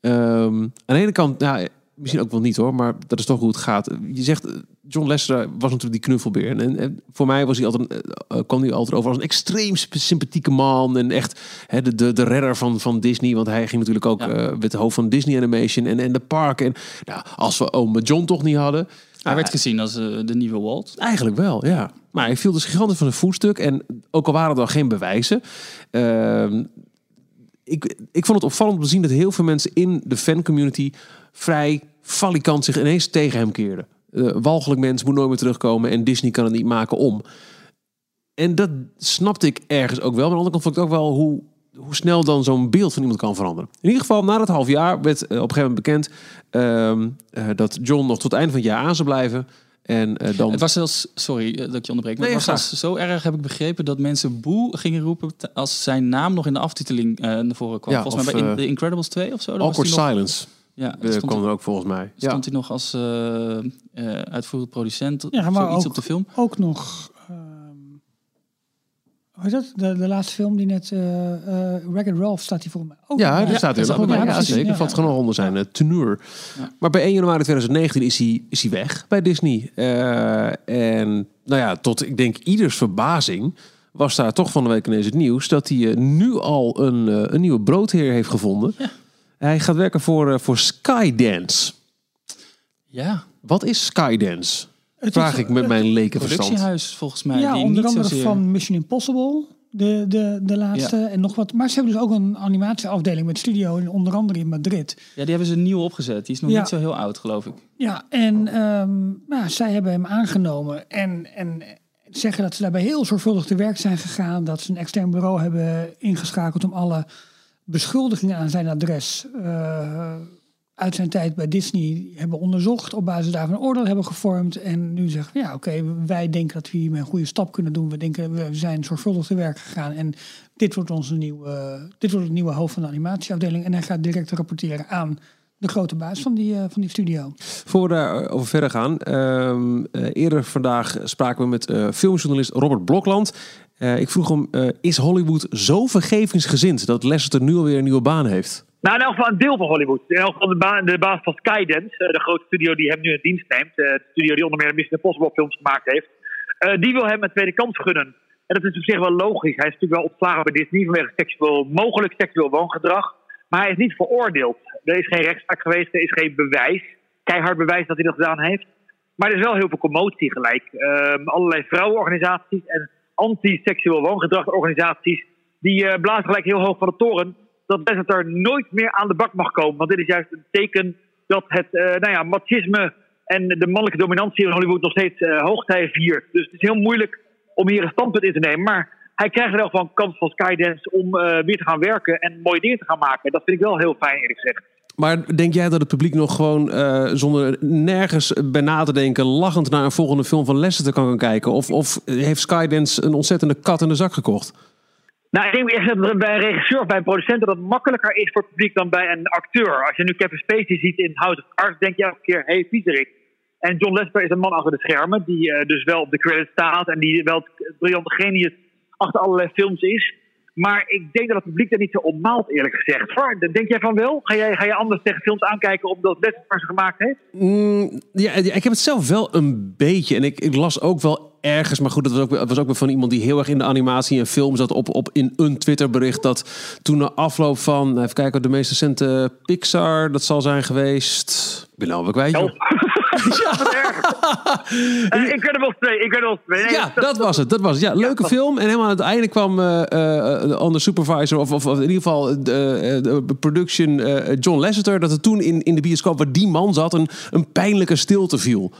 ehm, aan de ene kant, ja, misschien ook wel niet hoor, maar dat is toch hoe het gaat. Je zegt, eh, John Lester was natuurlijk die knuffelbeer. En, voor mij was hij altijd, eh, eh, kwam hij altijd over als een extreem sympathieke man. En echt hè, de, de, de redder van, van Disney. Want hij ging natuurlijk ook Ja. met het hoofd van Disney Animation en, en de parken. En nou, als we oom John toch niet hadden. Hij Ah, werd gezien als eh, de nieuwe Walt. Eigenlijk wel, ja. Maar hij viel dus gigantisch van een voetstuk. En ook al waren er dan geen bewijzen. ehm, ik, ik vond het opvallend om te zien dat heel veel mensen in de fancommunity vrij falikant zich ineens tegen hem keerden. Eh, walgelijk mens moet nooit meer terugkomen en Disney kan het niet maken om. En dat snapte ik ergens ook wel. Maar aan de andere kant vond ik ook wel hoe, hoe snel dan zo'n beeld van iemand kan veranderen. In ieder geval, na dat half jaar werd eh, op een gegeven moment bekend ehm, eh, dat John nog tot het einde van het jaar aan zou blijven. En eh, dan. Het was zelfs, sorry dat ik je onderbreek, maar Nee, het was zo erg, heb ik begrepen, dat mensen boe gingen roepen als zijn naam nog in de aftiteling eh, naar voren kwam. Ja, Volgens mij of, bij In- The Incredibles 2 of zo. Awkward nog- Silence Ja, stond, kwam hij, er ook volgens mij. Ja. stond hij nog als eh, eh, uitvoerend producent Ja, of maar zoiets ook- op de film. ook nog... hoe dat? De, de laatste film die net... eh eh Wreck-It Ralph staat hier volgens mij ook. Ja, daar staat hij ook bij. bij. Ja, precies. zeker. Ja. Valt gewoon nog onder zijn eh, teneur. Ja. Maar bij 1 januari 2019 is hij, is hij weg bij Disney. Eh, en nou ja, tot ik denk ieders verbazing was daar toch van de week ineens het nieuws dat hij eh, nu al een, een nieuwe broodheer heeft gevonden. Hij gaat werken voor, voor Skydance. Ja, Wat is Skydance? Het Vraag is, ik met mijn lekenverstand. productiehuis volgens mij. Ja, die onder niet andere zozeer... van Mission Impossible. De, de, de laatste en nog wat. Maar ze hebben dus ook een animatieafdeling met studio, in, onder andere in Madrid. Ja, die hebben ze nieuw opgezet. Die is nog Ja. niet zo heel oud, geloof ik. Ja, en ehm, nou, zij hebben hem aangenomen en, en zeggen dat ze daarbij heel zorgvuldig te werk zijn gegaan. Dat ze een extern bureau hebben ingeschakeld om alle beschuldigingen aan zijn adres eh, uit zijn tijd bij Disney hebben onderzocht. Op basis daarvan een oordeel hebben gevormd. En nu zeggen we, ja oké, wij denken dat we hiermee een goede stap kunnen doen. We denken, we zijn zorgvuldig te werk gegaan. En dit wordt onze nieuwe, dit wordt het nieuwe hoofd van de animatieafdeling. En hij gaat direct rapporteren aan de grote baas van die, eh, van die studio. Voor we daarover verder gaan. ehm, eh, eerder vandaag spraken we met eh, filmjournalist Robert Blokland. Ik vroeg hem, is Hollywood zo vergevingsgezind dat Leicester nu alweer een nieuwe baan heeft? Nou, in elk geval een deel van Hollywood. In elk geval de, ba de baas van Skydance, eh, de grote studio die hem nu in dienst neemt. eh, de studio die onder meer de Mission Impossible films gemaakt heeft. eh, die wil hem een tweede kans gunnen. En dat is op zich wel logisch. Hij is natuurlijk wel ontslagen bij Disney vanwege seksueel, mogelijk seksueel woongedrag. Maar hij is niet veroordeeld. Er is geen rechtszaak geweest, er is geen bewijs. Keihard bewijs dat hij dat gedaan heeft. Maar er is wel heel veel commotie gelijk. Ehm, allerlei vrouwenorganisaties en anti-seksueel woongedragorganisaties... die blazen gelijk heel hoog van de toren... dat Lasseter nooit meer aan de bak mag komen. Want dit is juist een teken dat het eh, nou ja, machisme... en de mannelijke dominantie in Hollywood nog steeds eh hoogtij viert. Dus het is heel moeilijk om hier een standpunt in te nemen. Maar hij krijgt wel van kans van Skydance om eh, weer te gaan werken... en mooie dingen te gaan maken. Dat vind ik wel heel fijn, eerlijk gezegd. Maar denk jij dat het publiek nog gewoon zonder nergens bij na te denken... lachend naar een volgende film van Leicester kan gaan kijken? Of, of heeft Skydance een ontzettende kat in de zak gekocht? Nou, ik denk echt dat het bij een regisseur of bij een producent dat het makkelijker is voor het publiek dan bij een acteur. Als je nu Kevin Spacey ziet in House of Cards, denk je elke keer, hey, viezerik. En John Lester is een man achter de schermen, die eh, dus wel op de credits staat en die wel het briljante genius achter allerlei films is. Maar ik denk dat het publiek daar niet zo opmaalt, eerlijk gezegd. Denk jij van wel? Ga jij, ga je anders tegen films aankijken omdat Lester ze gemaakt heeft? Mm, ja, ja, ik heb het zelf wel een beetje. En ik, ik las ook wel ergens, maar goed, dat was ook, dat was ook weer van iemand die heel erg in de animatie en film zat. Op, op in een Twitterbericht dat toen na afloop van, even kijken, de meest recente Pixar, dat zal zijn geweest. Ik ben nou weer kwijt. [LAUGHS] Wat erg. [LAUGHS] Eh, Incredibles 2, Incredibles 2. Nee, Ja, dat was het. Dat was het. Ja, leuke film. En helemaal aan het einde kwam eh eh, de andere supervisor, of, of, of in ieder geval de, eh, production eh, John Lasseter, dat er toen in, in de bioscoop waar die man zat, een, een pijnlijke stilte viel.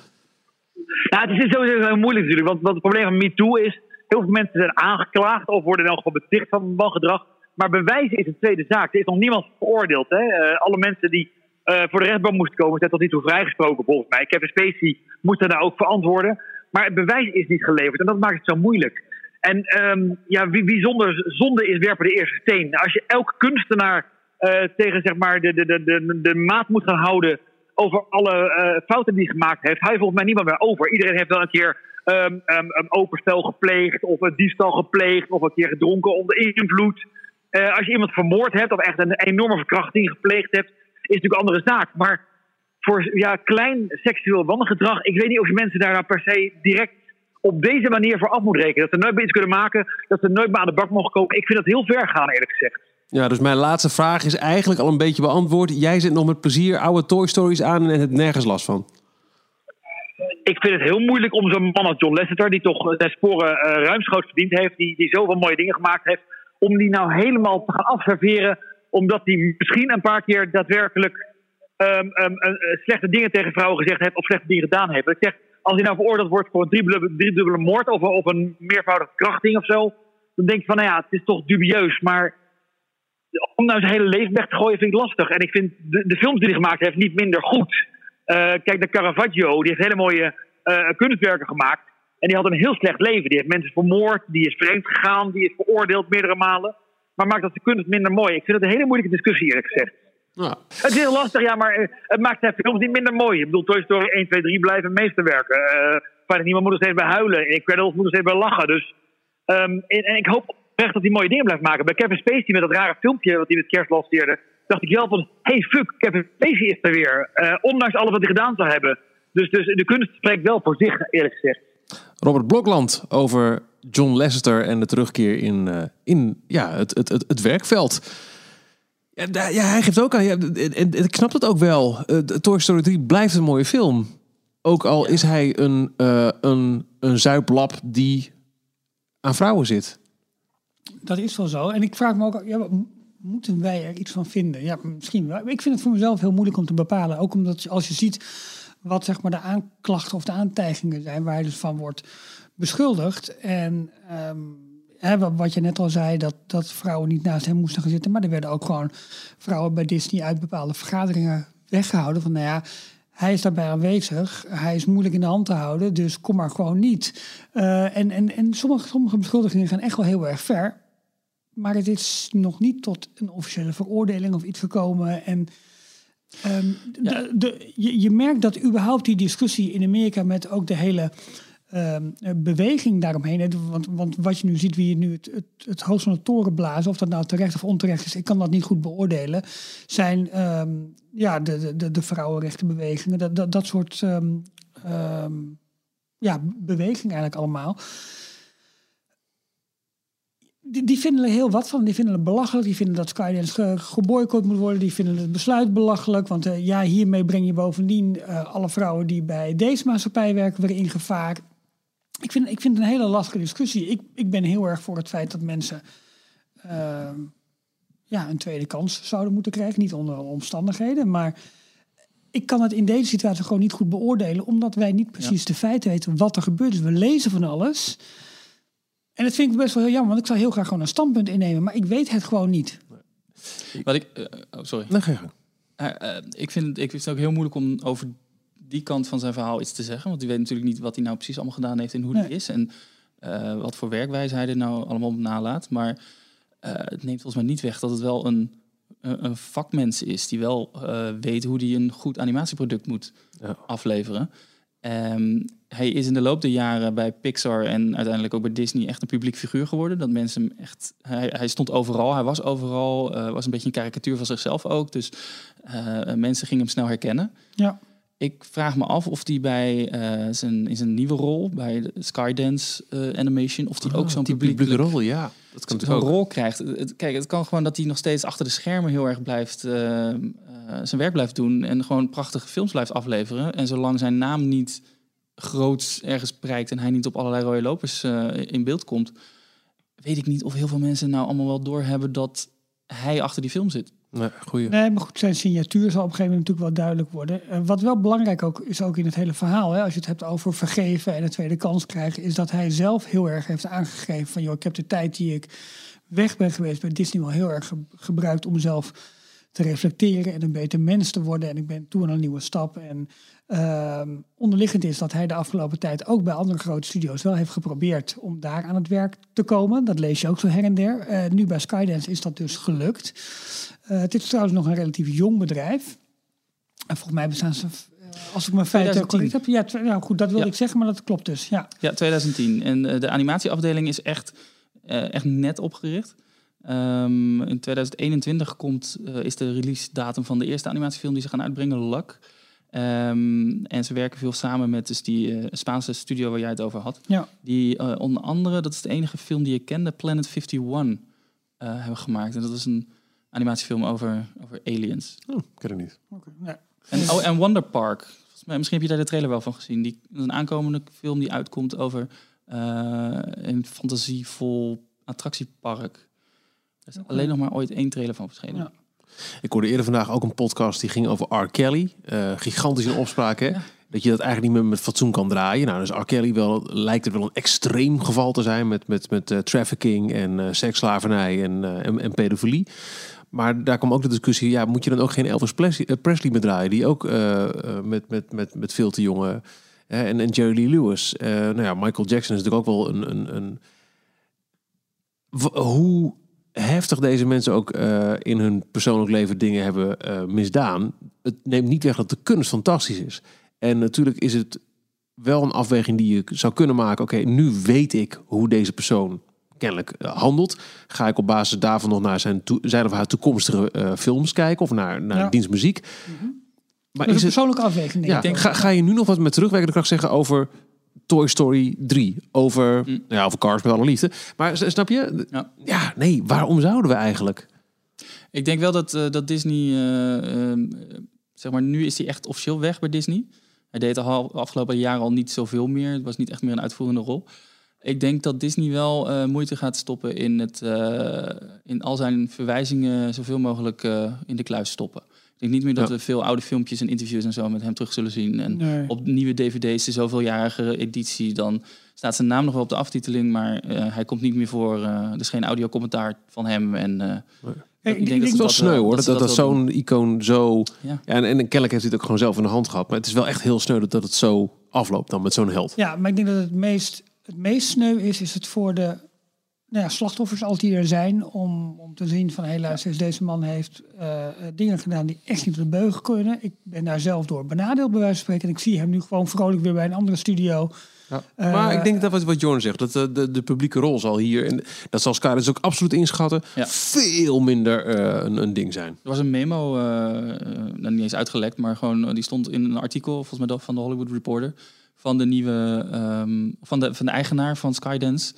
Ja, het is sowieso heel moeilijk natuurlijk. Want het probleem van MeToo is... heel veel mensen zijn aangeklaagd... of worden in elk geval beticht van wangedrag... Maar bewijzen is een tweede zaak. Er is nog niemand veroordeeld. Hè? Eh, alle mensen die eh, voor de rechtbank moesten komen, zijn tot nu toe vrijgesproken volgens mij. Kevin Spacey moest daar ook verantwoorden. Maar het bewijs is niet geleverd en dat maakt het zo moeilijk. En ehm, ja, wie, wie zonder zonde is, werpen de eerste steen. Als je elke kunstenaar eh, tegen zeg maar, de, de, de, de, de maat moet gaan houden over alle eh, fouten die hij gemaakt heeft, hij volgens mij niemand meer over. Iedereen heeft wel een keer ehm, ehm, een openspel gepleegd, of een diefstal gepleegd, of een keer gedronken onder invloed. Als je iemand vermoord hebt, of echt een enorme verkrachting gepleegd hebt, is natuurlijk een andere zaak. Maar voor ja, klein seksueel wandelgedrag, ik weet niet of je mensen daar nou per se direct op deze manier voor af moet rekenen. Dat ze nooit meer iets kunnen maken, dat ze nooit meer aan de bak mogen komen. Ik vind dat heel ver gaan, eerlijk gezegd. Ja, dus mijn laatste vraag is eigenlijk al een beetje beantwoord. Jij zit nog met plezier oude Toy Stories aan en hebt nergens last van. Ik vind het heel moeilijk om zo'n man als John Lasseter, die toch zijn sporen uh, ruimschoots verdiend heeft, die, die zoveel mooie dingen gemaakt heeft, om die nou helemaal te gaan afserveren, omdat hij misschien een paar keer daadwerkelijk um, um, uh, slechte dingen tegen vrouwen gezegd heeft of slechte dingen gedaan heeft. Ik zeg, als hij nou veroordeeld wordt voor een driedubbele, driedubbele moord of, een meervoudige krachting of zo, dan denk ik van, nou ja, het is toch dubieus, maar om nou zijn hele leven weg te gooien vind ik lastig. En ik vind de, films die hij gemaakt heeft niet minder goed. Uh, kijk, de Caravaggio, die heeft hele mooie kunstwerken gemaakt. En die had een heel slecht leven. Die heeft mensen vermoord, die is vreemd gegaan, die is veroordeeld meerdere malen. Maar maakt dat de kunst minder mooi? Ik vind het een hele moeilijke discussie, eerlijk gezegd. Ja. Het is heel lastig, ja, maar uh, het maakt zijn films niet minder mooi. Ik bedoel, Toy Story 1, 2, 3 blijven meesterwerken. Uh, Fijn niemand moet er steeds bij huilen. Incredibles moet er steeds bij lachen. Dus, um, en, en ik hoop echt dat hij mooie dingen blijft maken. Bij Kevin Spacey met dat rare filmpje wat hij met kerst lanceerde, dacht ik wel van, hey fuck, Kevin Spacey is er weer. Uh, ondanks alles wat hij gedaan zou hebben. Dus, dus de kunst spreekt wel voor zich, eerlijk gezegd. Robert Blokland over John Lasseter en de terugkeer in, uh, in ja, het, het, het, het werkveld. Ja, ja, hij geeft ook aan, ja, en, ik snap het ook wel. Uh, Toy Story 3 blijft een mooie film. Ook al is hij een, een, een zuiplap die aan vrouwen zit dat is wel zo. En ik vraag me ook, ja, moeten wij er iets van vinden? Ja, misschien wel. Ik vind het voor mezelf heel moeilijk om te bepalen. Ook omdat als je ziet wat zeg maar de aanklachten of de aantijgingen zijn, waar hij dus van wordt beschuldigd. En um, hè, wat je net al zei, dat, dat vrouwen niet naast hem moesten gaan zitten. Maar er werden ook gewoon vrouwen bij Disney uit bepaalde vergaderingen weggehouden. Van nou ja, hij is daarbij aanwezig. Hij is moeilijk in de hand te houden, dus kom maar gewoon niet. Uh, en en, en sommige, sommige beschuldigingen gaan echt wel heel erg ver. Maar het is nog niet tot een officiële veroordeling of iets gekomen. En um, ja. de, de, je, je, merkt dat überhaupt die discussie in Amerika met ook de hele um, beweging daaromheen. Want, want wat je nu ziet, wie je nu het, het, het hoogst van de toren blazen, of dat nou terecht of onterecht is, ik kan dat niet goed beoordelen, zijn um, ja, de, de, de vrouwenrechtenbewegingen, dat, dat, dat soort ja, bewegingen eigenlijk allemaal die, vinden er heel wat van. Die vinden het belachelijk. Die vinden dat Skydance ge, geboycott moet worden. Die vinden het besluit belachelijk. Want uh, ja, hiermee breng je bovendien uh, alle vrouwen die bij deze maatschappij werken weer in gevaar. Ik vind, ik vind het een hele lastige discussie. Ik, ik ben heel erg voor het feit dat mensen uh, ja, een tweede kans zouden moeten krijgen. Niet onder omstandigheden. Maar ik kan het in deze situatie gewoon niet goed beoordelen. Omdat wij niet precies ja. de feiten weten wat er gebeurt. Dus we lezen van alles. En dat vind ik best wel heel jammer, want ik zou heel graag gewoon een standpunt innemen, maar ik weet het gewoon niet. Wat ik, uh, oh, sorry. Nee, uh, uh, ik, vind, ik vind het ook heel moeilijk om over die kant van zijn verhaal iets te zeggen, want u weet natuurlijk niet wat hij nou precies allemaal gedaan heeft en hoe nee. hij is en wat voor werkwijze hij er nou allemaal nalaat. Maar het neemt volgens mij niet weg dat het wel een, een vakmens is die wel weet hoe hij een goed animatieproduct moet ja. afleveren. Um, hij is in de loop der jaren bij Pixar en uiteindelijk ook bij Disney echt een publiek figuur geworden. Dat mensen hem echt. Hij, hij stond overal, hij was overal, uh, was een beetje een karikatuur van zichzelf ook. Dus uh, mensen gingen hem snel herkennen. Ja. Ik vraag me af of hij bij uh, zijn, in zijn nieuwe rol, bij Skydance Animation, of oh, ook zo'n publieke rol, ja. Dat kan zo'n rol krijgt. Het, kijk, het kan gewoon dat hij nog steeds achter de schermen heel erg blijft zijn werk blijft doen en gewoon prachtige films blijft afleveren. En zolang zijn naam niet groots ergens prijkt en hij niet op allerlei rode lopers in beeld komt, weet ik niet of heel veel mensen nou allemaal wel doorhebben dat hij achter die film zit. Nee, goeie. nee, maar goed, zijn signatuur zal op een gegeven moment natuurlijk wel duidelijk worden. Uh, wat wel belangrijk ook is, ook in het hele verhaal, hè, als je het hebt over vergeven en een tweede kans krijgen, is dat hij zelf heel erg heeft aangegeven van, joh, ik heb de tijd die ik weg ben geweest bij Disney wel heel erg ge- gebruikt om mezelf te reflecteren en een beter mens te worden. En ik ben toe aan een nieuwe stap. En ehm, onderliggend is dat hij de afgelopen tijd ook bij andere grote studio's wel heeft geprobeerd om daar aan het werk te komen. Dat lees je ook zo her en der. Eh, nu bij Skydance is dat dus gelukt. Eh, het is trouwens nog een relatief jong bedrijf. En volgens mij bestaan ze, eh, als ik mijn feiten 2010. correct heb. Ja, nou goed, dat wil Ja. ik zeggen, maar dat klopt dus. Ja. Ja, 2010. En eh, de animatieafdeling is echt, echt net opgericht. Ehm, in 2021 komt, is de release datum van de eerste animatiefilm die ze gaan uitbrengen, Luck. Ehm, en ze werken veel samen met dus die Spaanse studio waar jij het over had. Ja. Die onder andere, dat is de enige film die ik kende, Planet 51 eh, hebben gemaakt. En dat is een animatiefilm over, over aliens. Oh, ik ken het niet. Ja. En, oh, en Wonder Park. Mij, misschien heb je daar de trailer wel van gezien. Die, een aankomende film die uitkomt over eh, een fantasievol attractiepark. Er is alleen nog maar ooit één trailer van verschenen. Ja. Ik hoorde eerder vandaag ook een podcast die ging over R. Kelly. Eh, gigantisch in opspraak, hè? Ja. Dat je dat eigenlijk niet meer met fatsoen kan draaien. Nou, dus R. Kelly wel, lijkt het wel een extreem geval te zijn met, met, met eh, trafficking en eh seksslavernij en, eh, en, en pedofilie. Maar daar kwam ook de discussie, ja, moet je dan ook geen Elvis Presley, eh, Presley meer draaien? Die ook eh, eh, met, met, met, met veel te jonge... eh, en, en Jerry Lee Lewis. Eh, nou ja, Michael Jackson is natuurlijk ook wel een... een, een hoe heftig deze mensen ook eh, in hun persoonlijk leven dingen hebben eh, misdaan. Het neemt niet weg dat de kunst fantastisch is. En natuurlijk is het wel een afweging die je zou kunnen maken. Oké, nu weet ik hoe deze persoon kennelijk eh, handelt. Ga ik op basis daarvan nog naar zijn, toe- zijn of haar toekomstige eh, films kijken of naar, naar Ja. dienstmuziek. Maar Dat is een het, persoonlijke afweging. denk ja, ik ook. ga, ga je nu nog wat met terugwerkende kracht zeggen over Toy Story 3? Over, Mm. ja, over Cars met alle liefde. Maar snap je? Ja. ja, nee, waarom zouden we eigenlijk? Ik denk wel dat, eh, dat Disney, eh, ehm, eh, zeg maar, nu is hij echt officieel weg bij Disney. Hij deed de afgelopen jaren al niet zoveel meer. Het was niet echt meer een uitvoerende rol. Ik denk dat Disney wel eh, moeite gaat stoppen in, het, eh, in al zijn verwijzingen zoveel mogelijk eh, in de kluis stoppen. Ik denk niet meer dat Ja. we veel oude filmpjes en interviews en zo met hem terug zullen zien. En Nee. op nieuwe dvd's, de zoveeljarige editie, dan staat zijn naam nog wel op de aftiteling, maar eh, hij komt niet meer voor. eh, er is geen audiocommentaar van hem. En, eh, Kijk, ik denk dat Het wel sneu hoor, dat dat, zo'n icoon zo... Ja. Ja, en, en kennelijk heeft hij het ook gewoon zelf in de hand gehad. Maar het is wel echt heel sneu dat, dat het zo afloopt dan met zo'n held. Ja, maar ik denk dat het meest, het meest sneu is, is het voor de nou ja, slachtoffers, als die er zijn, om, om te zien van helaas is deze man heeft eh, eh, dingen gedaan die echt niet op de beugel kunnen. Ik ben daar zelf door benadeeld bij wijze van spreken. En ik zie hem nu gewoon vrolijk weer bij een andere studio. Eh, maar ik denk dat wat, wat Jorn zegt, dat de, de, de publieke rol zal hier, en dat zal Sky dus ook absoluut inschatten, Ja. veel minder eh, een, een ding zijn. Er was een memo, nou, niet eens uitgelekt, maar gewoon die stond in een artikel, volgens mij dat van de Hollywood Reporter, van de nieuwe, ehm, van, de, van de eigenaar van Skydance,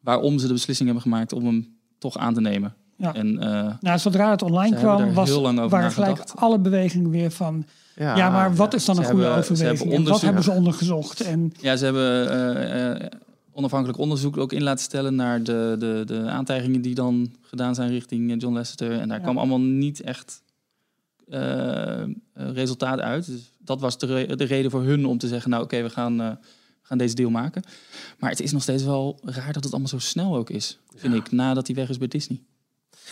waarom ze de beslissing hebben gemaakt om hem toch aan te nemen. Ja. En eh, Nou, zodra het online kwam, was, heel lang over waren gelijk alle bewegingen weer van... Ja, maar wat is dan een goede hebben- ze overweging? En wat hebben ze ondergezocht? En ja, ze hebben eh, eh, onafhankelijk onderzoek ook in laten stellen naar de, de, de aantijgingen die dan gedaan zijn richting John Lasseter. En daar Ja. kwam allemaal niet echt resultaat uit. Dus dat was de, re- de reden voor hun om te zeggen, nou oké, we gaan, eh, we gaan deze deal maken. Maar het is nog steeds wel raar dat het allemaal zo snel ook is, vind ik, nadat hij weg is bij Disney.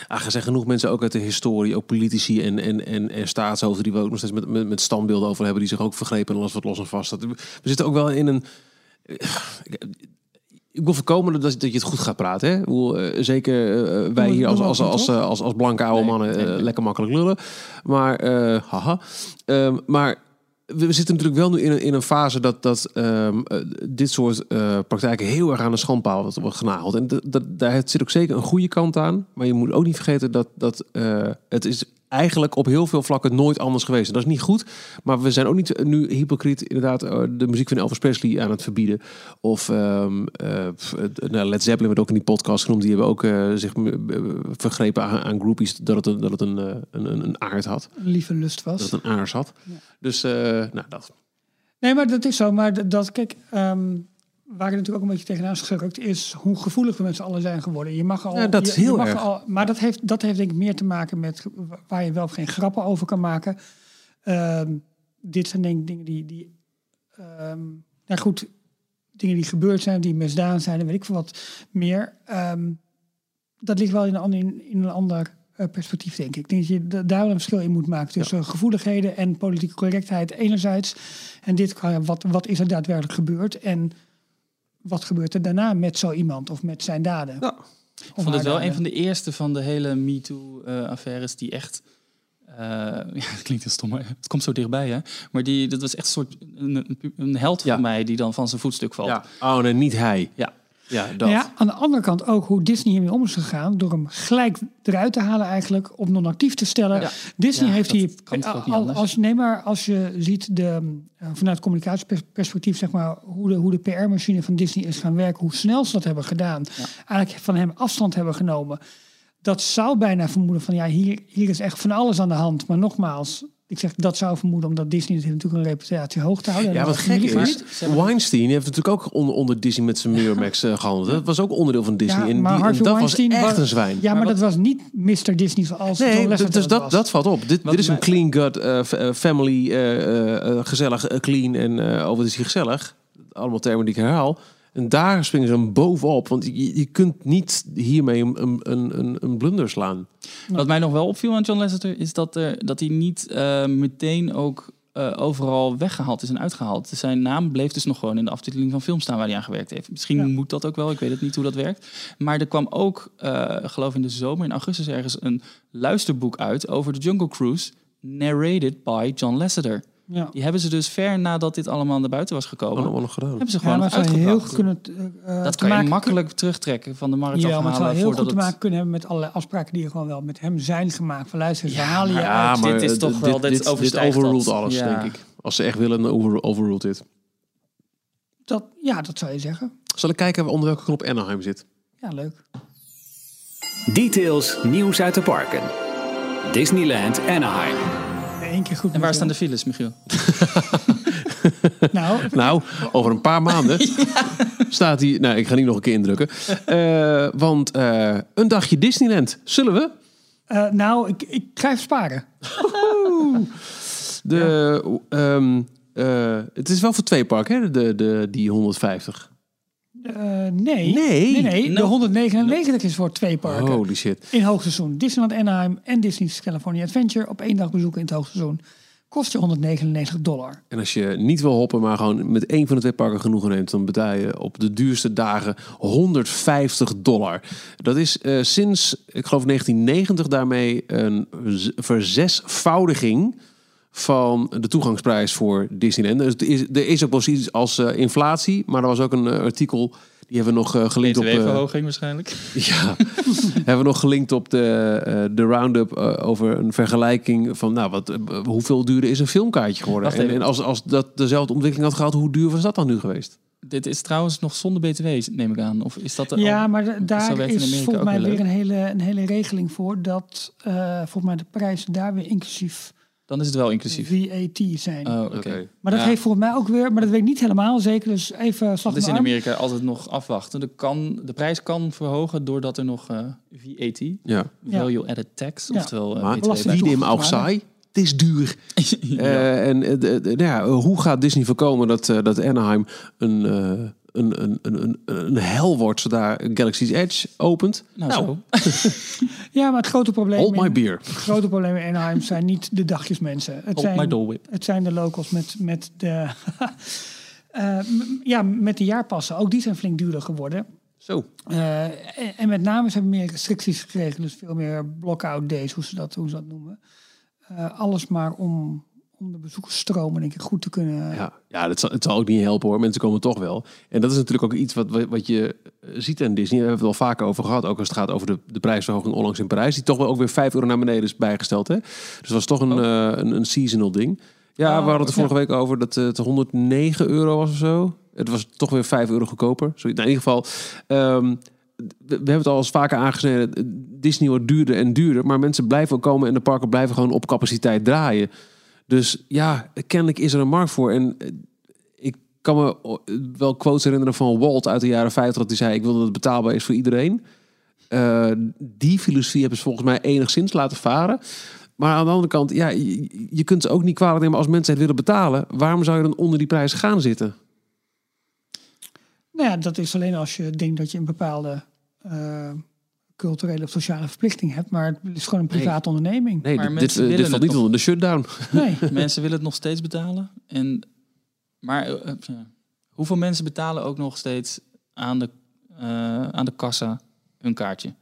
Ah, er zijn genoeg mensen ook uit de historie, ook politici en, en, en, en staatshoofden die we ook nog steeds met, met, met standbeelden over hebben, die zich ook vergrepen en alles wat los en vast. We zitten ook wel in een. Ik wil voorkomen dat, dat je het goed gaat praten. Hè? Bedoel, eh, zeker eh, wij hier als, als, als, als, als, als blanke oude mannen eh, lekker makkelijk lullen. Maar, eh, haha. Ehm, maar we zitten natuurlijk wel nu in een, in een fase dat, dat ehm, eh, dit soort eh, praktijken heel erg aan de schandpaal wordt, wordt genageld. En dat, daar zit ook zeker een goede kant aan. Maar je moet ook niet vergeten dat, dat eh, het is eigenlijk op heel veel vlakken nooit anders geweest. En dat is niet goed. Maar we zijn ook niet nu hypocriet inderdaad eh, de muziek van Elvis Presley aan het verbieden. Of eh, pff, eh, nou, Led Zeppelin werd ook in die podcast genoemd. Die hebben ook eh, zich eh, vergrepen aan, aan groupies dat het, een, dat het een, eh, een, een, aard had. een lieve lust was. Dat het een aars had. Dus eh, nou, dat. Nee, maar dat is zo. Maar dat- dat, kijk, ehm, waar ik natuurlijk ook een beetje tegenaan gerukt, is hoe gevoelig we met z'n allen zijn geworden. Je mag al. Ja, dat is heel je mag erg. Al, maar dat heeft, dat heeft denk ik meer te maken met waar je wel of geen grappen over kan maken. Ehm, dit zijn denk ik dingen die. die ehm, nou goed, dingen die gebeurd zijn, die misdaan zijn en weet ik veel wat meer. Ehm, dat ligt wel in een, ander- in, een ander eh, perspectief, denk ik. Ik denk dat je da- daar wel een verschil in moet maken tussen gevoeligheden en politieke correctheid enerzijds. En dit, kan- wat, wat is er daadwerkelijk gebeurd? En wat gebeurt er daarna met zo iemand of met zijn daden? Ja. Ik vond het wel daden. een van de eerste van de hele MeToo-affaires die echt... eh, [LAUGHS] ja, het klinkt heel stom, maar het komt zo dichtbij, hè? Maar die, dat was echt een soort een, een, een held Ja. van mij die dan van zijn voetstuk valt. Ja. Oh nee, niet hij. Ja. Ja, dat. Ja, aan de andere kant ook hoe Disney hiermee om is gegaan. Door hem gelijk eruit te halen eigenlijk. Op non-actief te stellen. Ja. Disney Ja, heeft hier... al- als, nee, maar als je ziet de, eh, vanuit communicatieperspectief... Zeg maar, hoe de, hoe de PR-machine van Disney is gaan werken. Hoe snel ze dat hebben gedaan. Eigenlijk van hem afstand hebben genomen. Dat zou bijna vermoeden van... Ja, hier, hier is echt van alles aan de hand. Maar nogmaals... Ik zeg dat zou vermoeden omdat Disney het heeft natuurlijk een reputatie hoog te houden. Ja, wat gek is, Weinstein heeft natuurlijk ook onder, onder Disney met zijn Miramax eh, gehandeld. Dat was ook onderdeel van Disney. Ja, en, maar die, en Harvey dat Weinstein was echt was- een zwijn. Ja, maar, Maar dat was niet Mr. Disney zoals John Nee, dus dat, was. dat valt op. Dit, dit is een clean gut, eh, eh, family, eh, eh, eh, gezellig, clean en eh oh, is hier gezellig. Allemaal termen die ik herhaal. En daar springen ze hem bovenop. Want je, je kunt niet hiermee een, een, een, een- blunder slaan. Wat mij nog wel opviel aan John Lasseter is dat, er, dat hij niet eh, meteen ook eh, overal weggehaald is en uitgehaald. Zijn naam bleef dus nog gewoon in de aftiteling van film staan waar hij aan gewerkt heeft. Misschien Ja. moet dat ook wel, ik weet het niet hoe dat werkt. Maar er kwam ook, eh geloof in de zomer, in augustus ergens, een luisterboek uit over de Jungle Cruise, narrated by John Lasseter. Ja. Die hebben ze dus ver nadat dit allemaal naar buiten was gekomen, Allemaal nog gedaan. hebben ze Ja, gewoon maar uitgebracht. heel goed kunnen... eh, dat te kan je makkelijk terugtrekken van de markt Ja, maar het zou heel goed te het... maken kunnen hebben met allerlei afspraken die er gewoon wel met hem zijn gemaakt. Van luister, ze halen je Ja, uit. maar Dit is eh, toch wel- dit dit, dit overstijgt overruled dat. alles, Ja. denk ik. Als ze echt willen, dan over, overruled dit. Dat, ja, dat zou je zeggen. Zal ik kijken onder welke knop Anaheim zit? Ja, leuk. Details nieuws uit de parken. Disneyland Anaheim. Eén keer goed. En waar staan de files, Michiel? [LAUGHS] Nou, [LAUGHS] Nou, over een paar maanden [LAUGHS] staat hij... Nou, ik ga niet nog een keer indrukken. Eh, want eh, een dagje Disneyland. Zullen we? eh, nou ik, ik ga even sparen. De, ehm, eh, het is wel voor twee parken, hè? De, de, die 150. Eh, nee. Nee? Nee, nee. De No. 199 is voor twee parken. Holy shit. In hoogseizoen. Disneyland Anaheim en Disney's California Adventure op één dag bezoeken in het hoogseizoen. Kost je 199 dollar. En als je niet wil hoppen, maar gewoon met één van de twee parken genoegen neemt, dan betaal je op de duurste dagen 150 dollar. Dat is eh, sinds, ik geloof 1990 daarmee een verzesvoudiging van de toegangsprijs voor Disneyland. Dus er is, er is ook wel zoiets als eh, inflatie, maar er was ook een eh, artikel, die hebben we nog eh, gelinkt op... BTW-verhoging waarschijnlijk. [LAUGHS] ja, hebben we nog gelinkt op de, eh, de roundup over een vergelijking van, nou, wat, hoeveel duurder is een filmkaartje geworden? En, als, als dat dezelfde ontwikkeling had gehad, hoe duur was dat dan nu geweest? Dit is trouwens nog zonder BTW, neem ik aan. Of is dat Ja, al- maar da- daar is volgens mij weer een hele, een hele regeling voor. Dat eh, volgens mij de prijzen daar weer inclusief Dan is het wel inclusief. VAT zijn. Oh, oké. Maar dat Ja. heeft volgens mij ook weer, maar dat weet ik niet helemaal zeker. Dus even slag Dat is in. Amerika altijd nog afwachten. De, kan, de prijs kan verhogen doordat er nog eh, VAT, Ja, Value Added Tax, Ja. oftewel eh, maar wie hem ook saai, het is duur. [LAUGHS] Eh, en nou ja, hoe gaat Disney voorkomen dat, eh, dat Anaheim een, eh, een, een, een, een, een hel wordt zodra Galaxy's Edge opent? Nou, Nou, zo. [LAUGHS] Ja, maar het grote probleem, Hold my in, beer. het grote probleem in Anaheim zijn niet de dagjesmensen. Het Hold zijn, my. Het zijn de locals met, met de... [LAUGHS] eh, ja, met de jaarpassen. Ook die zijn flink duurder geworden. Zo. Eh, en, en met name ze hebben meer restricties gekregen. Dus veel meer block-out days, hoe ze dat, hoe ze dat noemen. Eh, alles maar om, om de bezoekersstromen denk ik goed te kunnen... Ja, ja dat zal, het zal ook niet helpen hoor. Mensen komen toch wel. En dat is natuurlijk ook iets wat, wat, je eh, ziet aan Disney. Daar hebben we het wel vaker over gehad. Ook als het gaat over de, de prijsverhoging onlangs in Parijs. Die toch wel ook weer 5 euro naar beneden is bijgesteld. Hè? Dus dat was toch een, eh, een, een seasonal ding. Ja, Oh, we hadden het vorige week over dat eh, het 109 euro was of zo. Het was toch weer 5 euro goedkoper. Sorry, nou, in ieder geval... ehm, we we hebben het al eens vaker aangesneden. Disney wordt duurder en duurder. Maar mensen blijven komen en de parken blijven gewoon op capaciteit draaien. Dus ja, kennelijk is er een markt voor. En eh, ik kan me wel quotes herinneren van Walt uit de jaren 50 dat hij zei: Ik wil dat het betaalbaar is voor iedereen. Eh, die filosofie hebben ze volgens mij enigszins laten varen. Maar aan de andere kant, ja, je, je kunt ze ook niet kwalijk nemen als mensen het willen betalen. Waarom zou je dan onder die prijs gaan zitten? Nou ja, dat is alleen als je denkt dat je een bepaalde eh, culturele of sociale verplichting hebt, maar het is gewoon een private onderneming. Nee, Maar dit, dit, valt niet onder de shutdown. [LAUGHS] Nee. mensen willen het nog steeds betalen. En, maar eh, eh, ja. hoeveel mensen betalen ook nog steeds aan de, eh, aan de kassa hun kaartje?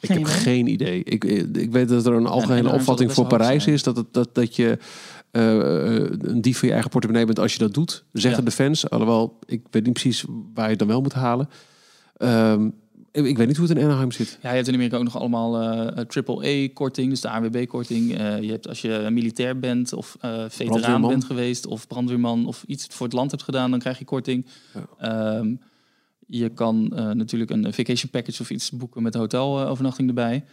Ik Geen heb idee. geen idee. Ik, ik weet dat er een algehele en daar zal opvatting voor Parijs is dat, het, dat, dat je eh, een dief van je eigen portemonnee bent als je dat doet. Zeggen Ja. de fans. Alhoewel, ik weet niet precies waar je het dan wel moet halen. Ehm, ik, ik weet niet hoe het in Anaheim zit. Ja, je hebt in Amerika ook nog allemaal eh triple-A-korting, dus de ANWB-korting. je hebt als je militair bent of eh veteraan bent geweest of brandweerman of iets voor het land hebt gedaan, dan krijg je korting. Ehm, je kan eh, natuurlijk een vacation package of iets boeken met hotelovernachting erbij.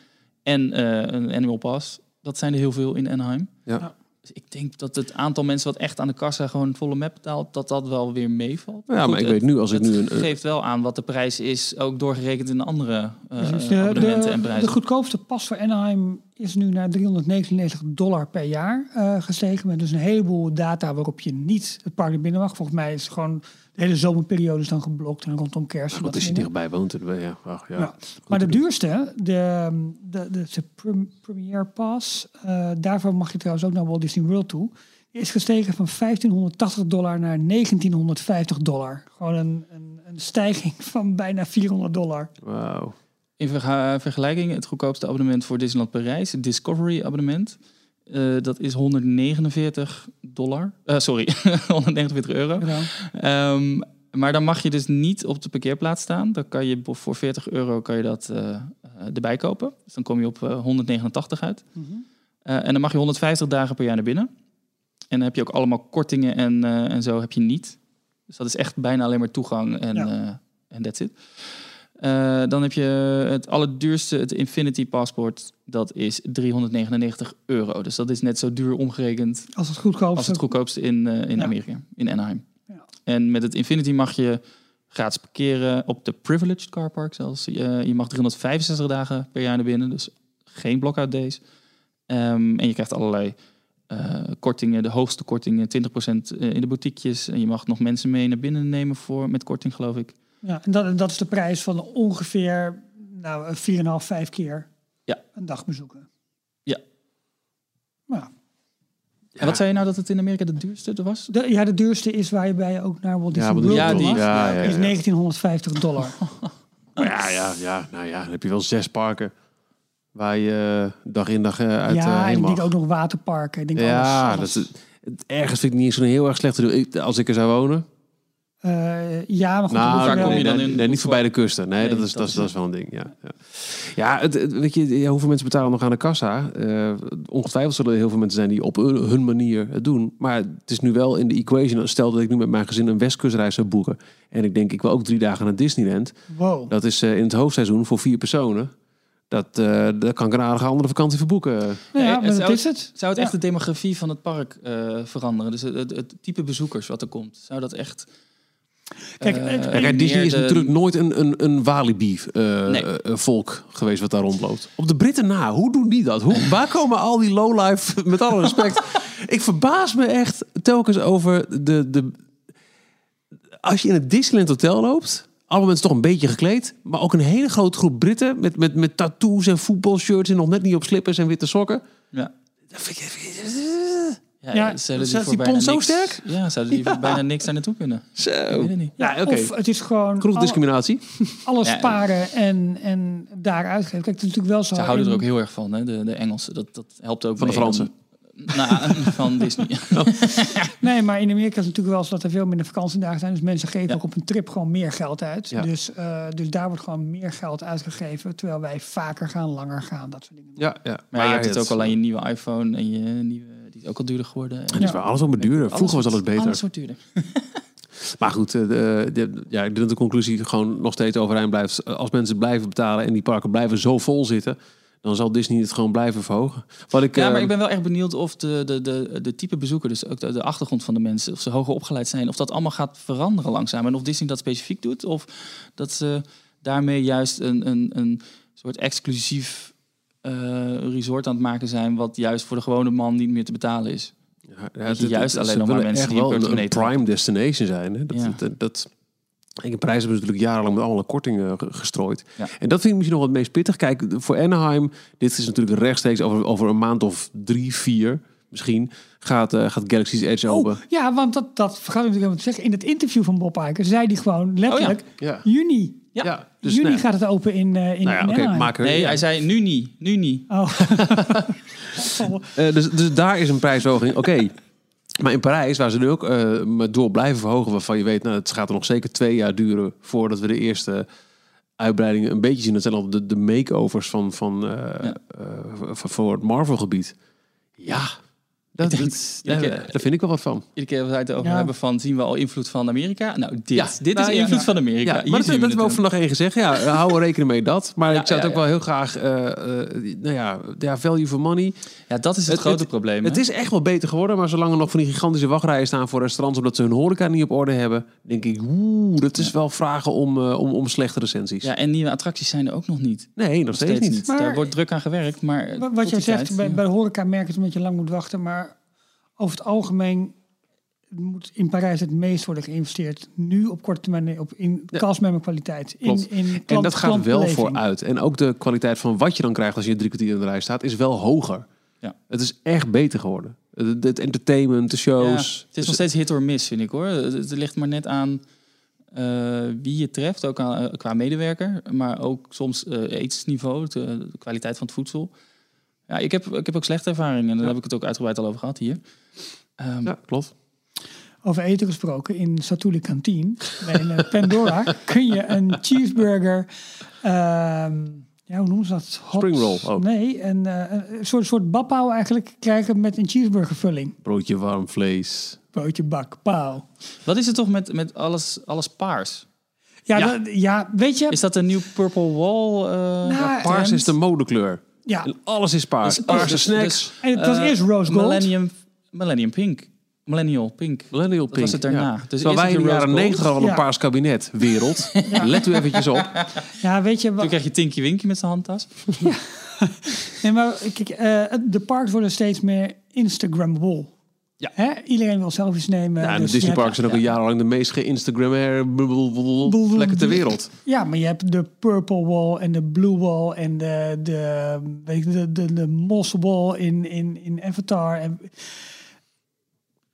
En eh, een annual pass. Dat zijn er heel veel in Anaheim. Ja. Dus ik denk dat het aantal mensen wat echt aan de kassa gewoon volle map betaalt, dat dat wel weer meevalt. Ja, Goed, maar ik het- weet nu als ik het nu een... geeft wel aan wat de prijs is, ook doorgerekend in de andere eh, Dus de, abonnementen en prijzen. de goedkoopste pas voor Anaheim is nu naar 399 dollar per jaar eh, gestegen. Met dus een heleboel data waarop je niet het park naar binnen mag. Volgens mij is gewoon de hele zomerperiode is dan geblokt en rondom kerst. Wat dat is je dichtbij woont? Ja, ach, ja. Ja. Maar de duurste, de, de, de, Premier Pass, eh, daarvoor mag je trouwens ook naar Walt Disney World toe. Is gestegen van 1580 dollar naar 1950 dollar. Gewoon een, een, een stijging van bijna 400 dollar. Wauw. In vergelijking, het goedkoopste abonnement voor Disneyland Parijs, het Discovery abonnement, eh, dat is 149 dollar. Eh, sorry, [LAUGHS] 149 euro. Ja. Ehm, maar dan mag je dus niet op de parkeerplaats staan. Dan kan je voor 40 euro kan je dat eh, erbij kopen. Dus dan kom je op eh, 189 uit. Mhm. En dan mag je 150 dagen per jaar naar binnen. En dan heb je ook allemaal kortingen en, en zo heb je niet. Dus dat is echt bijna alleen maar toegang en Ja. en that's it. Eh, dan heb je het allerduurste, het Infinity Passport. Dat is 399 euro. Dus dat is net zo duur omgerekend Als het goedkoopste. als het goedkoopste in, eh, in Ja. Amerika, in Anaheim. Ja. En met het Infinity mag je gratis parkeren op de Privileged Car Park zelfs. Je, je mag 365 dagen per jaar naar binnen, dus geen block-out days. Ehm, en je krijgt allerlei eh, kortingen, de hoogste kortingen, 20% in de boutiquejes. En je mag nog mensen mee naar binnen nemen voor, met korting, geloof ik. Ja, en dat, en dat is de prijs van ongeveer nou, 4,5, 5 keer Ja. een dag bezoeken. Ja. Nou, En wat zei je nou dat het in Amerika de duurste was? de, ja, de duurste is waar je bij ook naar Walt Disney maar World ja, die-. Ja, ja, is ja. 1950 dollar. [LAUGHS] Ja, ja, ja, nou ja, dan heb je wel zes parken waar je eh, dag in dag eh, uit eh, ja, en ik mag. denk ook nog waterparken. Ik denk ja, alles, alles. Dat is, het, ergens vind ik niet zo'n heel erg slecht te doen. Ik- Als ik er zou wonen. Eh, ja, maar goed. Nou, je kom je dan nee, in? nee, niet voorbij de kusten. Nee, Nee, dat, is, dat dat, is, dat is wel een ding. Ja, ja. ja het, het- weet je, hoeveel mensen betalen nog aan de kassa? Eh, ongetwijfeld zullen er heel veel mensen zijn die op hun, hun manier het doen. Maar het is nu wel in de equation. Stel dat ik nu met mijn gezin een westkustreis zou boeken. En ik denk, ik wil ook drie dagen naar Disneyland. Wow. Dat is eh, in het hoofdseizoen voor vier personen. Dat, eh dat kan ik een aardige andere vakantie verboeken. Nou ja, het maar dat zou- is het. Zou het echt Ja. de demografie van het park eh, veranderen? Dus het, het, het type bezoekers wat er komt, zou dat echt... Kijk, eh, Disney is de- natuurlijk nooit een, een, een Walibi-volk Nee. volk geweest wat daar rondloopt. Op de Britten na, hoe doen die dat? Hoe, waar komen al die lowlife, [LAUGHS] met alle respect... [LAUGHS] ik verbaas me echt telkens over de, de... Als je in het Disneyland Hotel loopt... Allemaal mensen toch een beetje gekleed. Maar ook een hele grote groep Britten met, met, met tattoos en voetbalshirts... en nog net niet op slippers en witte sokken. Ja. Dat vind ik- Ja, Ja, zouden staat voor die bijna pond zo niks- sterk? Ja, zouden die voor bijna niks daar naartoe kunnen? Zo. Ik weet het niet. Ja, oké. Of het is gewoon Genoeg alle- discriminatie. alles Ja. sparen en, en daar uitgeven. Kijk, het is natuurlijk wel zo. Ze houden er ook heel erg van, hè? De, de Engelsen. Dat, dat helpt ook Van de mee Fransen. Nou, [LAUGHS] van Disney. [LAUGHS] Nee, maar in Amerika is het natuurlijk wel zo dat er veel minder vakantiedagen zijn. Dus mensen geven Ja. ook op een trip gewoon meer geld uit. Ja. Dus, eh, dus daar wordt gewoon meer geld uitgegeven. Terwijl wij vaker gaan, langer gaan, dat soort dingen. Ja, ja. Maar, je hebt het ook al aan je nieuwe iPhone en je nieuwe... Is ook al duurder geworden. Het is waar alles wat duurder. Vroeger was alles beter. Alles wordt duurder. [LAUGHS] Maar goed, eh, de, de- ja, ik denk dat de conclusie gewoon nog steeds overeind blijft. Als mensen blijven betalen en die parken blijven zo vol zitten, dan zal Disney het gewoon blijven verhogen. Wat ik, Ja, eh, maar ik ben wel echt benieuwd of de, de, de, de type bezoeker, dus ook de, de achtergrond van de mensen, of ze hoger opgeleid zijn, of dat allemaal gaat veranderen langzaam. En of Disney dat specifiek doet, of dat ze daarmee juist een, een, een soort exclusief eh, resort aan het maken zijn, wat juist voor de gewone man niet meer te betalen is. ja, ja, dat je het- juist het- alleen nog maar mensen echt die een wel een, een portemonnee prime destination zijn. Hè? Dat, Ja. dat, dat, En Parijs hebben ze natuurlijk jarenlang met allemaal kortingen ge- gestrooid. Ja. En dat vind ik misschien nog wat meest pittig. Kijk, voor Anaheim, dit is natuurlijk rechtstreeks over, over een maand of drie, vier misschien, gaat, eh, gaat Galaxy's Edge open. Oh, ja, want dat, dat vergat ik natuurlijk helemaal te zeggen. In het interview van Bob Iger zei hij gewoon letterlijk... Ja. Juni. Ja. Dus juni gaat het open in, eh in, nou ja, in Nee, ja. hij zei nu niet, nu niet. Oh. [LAUGHS] Eh, dus, dus daar is een prijsverhoging. Oké. Maar in Parijs, waar ze nu ook eh maar door blijven verhogen, waarvan je weet, nou, het gaat er nog zeker twee jaar duren voordat we de eerste uitbreidingen een beetje zien. Dat zijn al de, de makeovers van, van, Ja. voor het Marvel-gebied. Ja, dat, denk- dat, daar, daar vind ik wel wat van. Iedere keer als wij het over Ja. hebben van zien we al invloed van Amerika. Nou, dit, Ja, dit nou, is ja. invloed van Amerika. Hier maar dat, we hebben we ook vandaag één gezegd. Ja, hou er rekening mee dat. Maar Ja, ik zou het ja, ook wel heel graag, eh, eh, nou ja, ja, value for money. Ja, dat is het, Het- grote het- probleem. Het is echt wel beter geworden, maar zolang er nog van die gigantische wachtrijen staan voor restaurants omdat ze hun horeca niet op orde hebben, denk ik, oeh, dat is wel vragen om, eh, om, om slechte recensies. Ja, en nieuwe attracties zijn er ook nog niet. Nee, nog steeds, niet. Maar- Daar wordt druk aan gewerkt, maar... Wat- jij zegt, bij, de horeca merk je het dat je lang moet wachten. Maar over het algemeen moet in Parijs het meest worden geïnvesteerd. Nu op korte termijn op in Ja. kwaliteit. In, in En dat gaat wel vooruit. En ook de kwaliteit van wat je dan krijgt als je drie kwartier in de rij staat, is wel hoger. Ja. Het is echt beter geworden. Het, het entertainment, de Ja, shows. het is nog steeds hit or miss, vind ik hoor. Het, het ligt maar net aan eh, wie je treft, ook aan, eh, qua medewerker. Maar ook soms eh etensniveau, de, de kwaliteit van het voedsel. Ja, ik heb, ik heb ook slechte ervaringen en daar Ja. heb ik het ook uitgebreid al over gehad hier. Ehm, Ja, klopt. Over eten gesproken, in Satuli Kantine, bij een eh, Pandora, [LAUGHS] kun je een cheeseburger, ehm, ja, hoe noemen ze dat? Hot- Spring roll ook. Nee, een, eh, een soort, soort eigenlijk krijgen met een cheeseburgervulling. Broodje warm vlees. Broodje bak, pauw. Wat is het toch met, met alles, alles paars? Ja, Ja. dat- ja, weet je, Is dat een nieuw Purple Wall? eh, Nou, Paars is de modekleur. ja. En alles is paars. Dus- Paarse snacks. dus, En het was eerst rose gold. Millennium, Millennium Pink. Millennial Pink. Millennial Dat Pink. was het daarna. Ja. Dus Terwijl wij in de jaren 90 al een Ja. paars kabinet. Wereld. [LAUGHS] Let u eventjes op. Ja, weet je, wat, Toen krijg je Tinky Winky met zijn handtas. [LAUGHS] nee, maar kijk, eh, de parks worden steeds meer Instagrammable. Ja. Hè? Iedereen wil selfies nemen. Ja, en dus de Disney parks zijn ook al jarenlang de meest geïnstagrammable plekken ter wereld. Ja, maar je hebt de Purple Wall en de Blue Wall en de, de, weet de, de, de Moss Wall in, in, in Avatar. En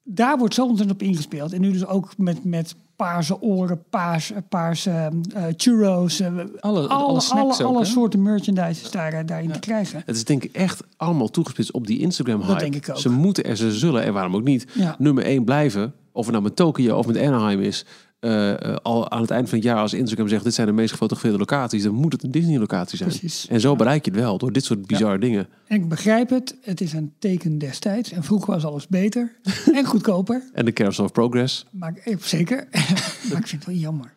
daar wordt zo ontzettend op ingespeeld. En nu dus ook met, met paarse oren, paars, paarse eh, churros. eh, Alle, alle, alle snacks alle, ook, alle soorten merchandise is daar, eh, daarin te krijgen. Het is denk ik echt allemaal toegespitst op die Instagram hype. Dat denk ik ook. Ze moeten en ze zullen, en waarom ook niet, Ja. nummer 1 blijven. Of het nou met Tokio of met Anaheim is. Eh, eh, al aan het eind van het jaar als Instagram zegt... dit zijn de meest gefotografeerde locaties... dan moet het een Disney-locatie zijn. Precies. En zo bereik je het wel door dit soort bizarre dingen. En ik begrijp het, het is een teken destijds. En vroeger was alles beter [LAUGHS] en goedkoper. En de Carousel of Progress, Maar, eh, zeker. [LAUGHS] maar ik vind het wel jammer.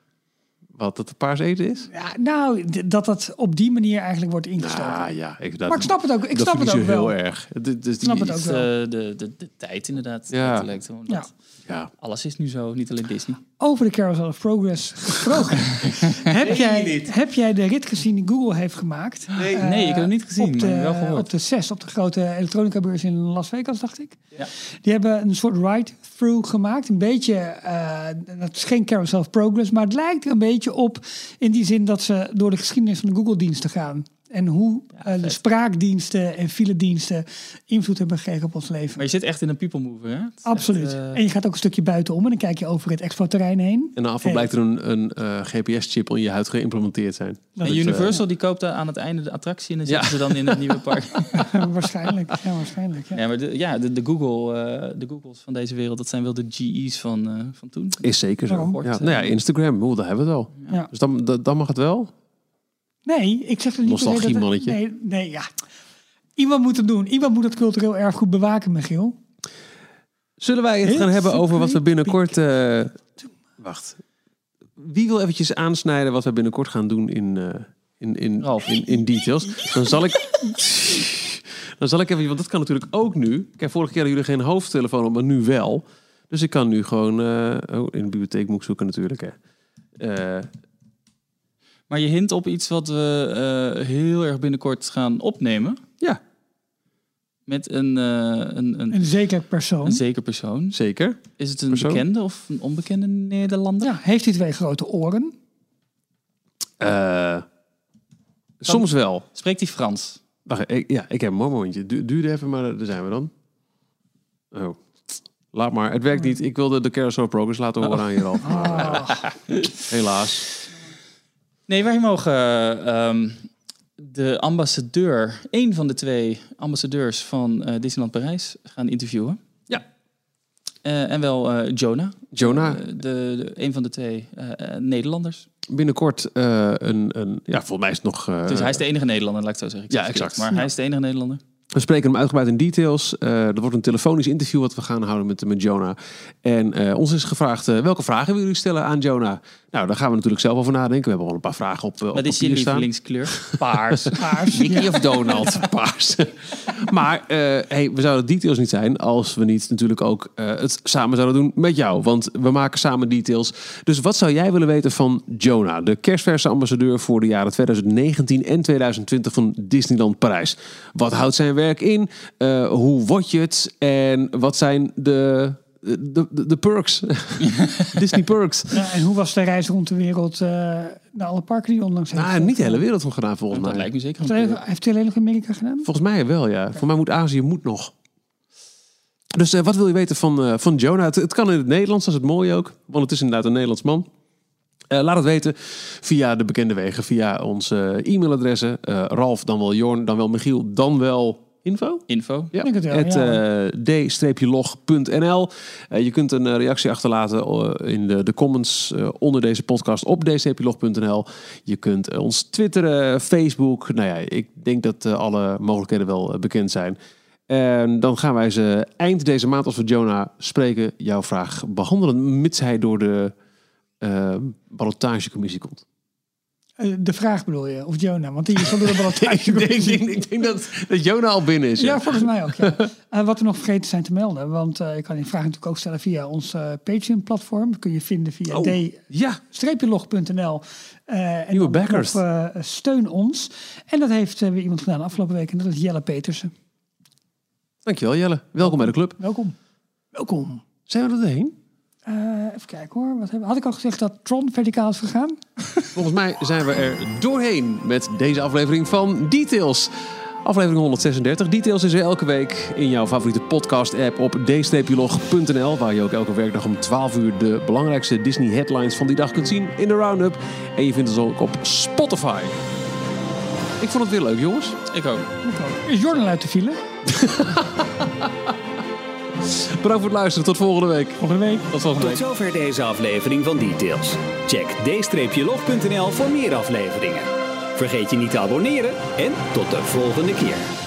wat dat de paars eten is. Ja, nou, dat dat op die manier eigenlijk wordt ingestoken. Ah ja, ik, dat, maar ik snap het ook, ik snap het ook heel wel. erg. Het, het, is die- Snap het ook wel. eh, de, de, de tijd inderdaad. Ja. Dat lijkt gewoon Ja. dat Ja. Alles is nu zo, niet alleen Disney. Over de Carousel of Progress gesproken. [LAUGHS] heb, jij, heb jij de rit gezien die Google heeft gemaakt? Nee. Eh, Nee, ik heb hem niet gezien, Op de, maar wel gehoord. Op de CES, op de grote elektronica beurs in Las Vegas, dacht ik. Ja. Die hebben een soort ride-through gemaakt. Een beetje, eh dat is geen Carousel of Progress, maar het lijkt er een beetje op in die zin dat ze door de geschiedenis van de Google-diensten gaan. En hoe eh, de spraakdiensten en filediensten invloed hebben gekregen op ons leven. Maar je zit echt in een people mover, hè? Absoluut. echt, eh, En je gaat ook een stukje buitenom en dan kijk je over het expo-terrein heen. En na afloop Hey. blijkt er een, een eh, GPS-chip in je huid geïmplementeerd zijn. Dat en Universal die koopt daar aan het einde de attractie en dan Ja. zitten ze dan in het [LAUGHS] nieuwe park. [LAUGHS] waarschijnlijk. Ja, waarschijnlijk. Ja. Ja, maar de, ja, de, de, Google, eh, de Googles van deze wereld, dat zijn wel de GE's van, eh, van toen. Is zeker zo. Ja, nou ja, Instagram, oeh, daar hebben we het al. Ja. Dus dan, dan, dan mag het wel. Nee, ik zeg er niet Nostalgiemannetje. Nee, nee, ja. Iemand moet het doen. Iemand moet het cultureel erfgoed bewaken, Michiel. Zullen wij het gaan hebben over wat we binnenkort... eh, wacht. Wie wil eventjes aansnijden wat we binnenkort gaan doen in, eh, in, in, Ralf. in, in details? Dan zal ik... Dan zal ik even... Want dat kan natuurlijk ook nu. Kijk, vorige keer hadden jullie geen hoofdtelefoon op, maar nu wel. Dus ik kan nu gewoon... eh, oh, in de bibliotheek moet ik zoeken natuurlijk, hè. Eh, Maar je hint op iets wat we eh, heel erg binnenkort gaan opnemen. ja, met een, eh, een, een, Een zeker persoon. een zeker persoon. Zeker. Is het een Persoon? bekende of een onbekende Nederlander? Ja, heeft hij twee grote oren? Eh, soms wel. Spreekt hij Frans? Wacht, ik, ja, ik heb een momentje. Du duurde even, maar daar zijn we dan. Oh. Laat maar. Het werkt niet. Ik wilde de Carousel Progress laten horen aan je Ralf. [LAUGHS] Ah, Helaas. Nee, wij mogen ehm, de ambassadeur, één van de twee ambassadeurs van eh, Disneyland Parijs, gaan interviewen. Ja. Eh, en wel eh, Jonah, Jonah, eh, de, de, een van de twee eh, eh, Nederlanders. binnenkort eh, een, een... Ja, volgens mij is het nog... eh, Dus hij is de enige Nederlander, laat ik het zo zeggen. Ik Ja, het exact. Maar hij is de enige Nederlander. We spreken hem uitgebreid in details. Eh er wordt een telefonisch interview wat we gaan houden met, met Jonah. En eh, ons is gevraagd, eh, welke vragen willen jullie stellen aan Jonah? Nou, daar gaan we natuurlijk zelf over nadenken. We hebben al een paar vragen op, eh, op Wat is je lievelingskleur? [LAUGHS] Paars. paars. Mickey of Donald? [LAUGHS] Paars. maar eh, hey, we zouden details niet zijn als we niet natuurlijk ook eh, het samen zouden doen met jou. Want we maken samen details. Dus wat zou jij willen weten van Jonah, de kerstverse ambassadeur voor de jaren 2019 en 2020 van Disneyland Parijs? Wat houdt zijn werk in? Eh, hoe word je het? En wat zijn de, de, de, de perks? [LAUGHS] Disney perks. Ja, en hoe was de reis rond de wereld eh, naar alle parken die onlangs heeft? Nou, niet de hele wereld van gedaan volgens Dat mij. lijkt me zeker Heeft hij, heeft hij alleen nog Amerika gedaan? Volgens mij wel, ja. Voor mij moet Azië moet nog. Dus eh, wat wil je weten van, eh, van Jonah? Het, het kan in het Nederlands, dat is het mooie ook. Want het is inderdaad een Nederlands man. Eh, laat het weten via de bekende wegen. Via onze e-mailadressen. Eh, Ralf, dan wel Jorn, dan wel Michiel, dan wel info. Info. Ja, het eh, d-log.nl. Eh, je kunt een eh, reactie achterlaten in de, de comments onder deze podcast op d-log.nl. Je kunt ons twitteren, Facebook. Nou ja, ik denk dat alle mogelijkheden wel bekend zijn. En dan gaan wij ze eind deze maand, als we Jonah spreken, jouw vraag behandelen. Mits hij door de eh ballotagecommissie komt. Eh, de vraag bedoel je, of Jonah? Want die is al door de ballotage ik, denk, ik denk dat, dat Jonah al binnen is. Ja, volgens mij ook. Ja. [LAUGHS] Eh, wat we nog vergeten zijn te melden, want eh, je kan die vraag natuurlijk ook stellen via ons Patreon-platform. Kun je vinden via Oh, d-log.nl. Nieuwe backers. op, steun ons. En dat heeft weer iemand gedaan afgelopen week en dat is Jelle Petersen. Dankjewel Jelle. Welkom bij de club. Welkom. Welkom. Zijn we er doorheen? Eh, even kijken hoor. Wat hebben, had ik al gezegd dat Tron verticaal is gegaan? [LAUGHS] Volgens mij zijn we er doorheen met deze aflevering van Details. Aflevering 136. Details is er elke week in jouw favoriete podcast-app op d-log.nl. Waar je ook elke werkdag om 12 uur de belangrijkste Disney headlines van die dag kunt zien in de roundup. En je vindt ons ook op Spotify. Ik vond het weer leuk, jongens. Ik ook. Is Jordan uit de file? [LAUGHS] Bedankt voor het luisteren. Tot volgende week. Volgende week. Tot volgende Tot week. zover deze aflevering van Details. Check d-log.nl voor meer afleveringen. Vergeet je niet te abonneren en tot de volgende keer.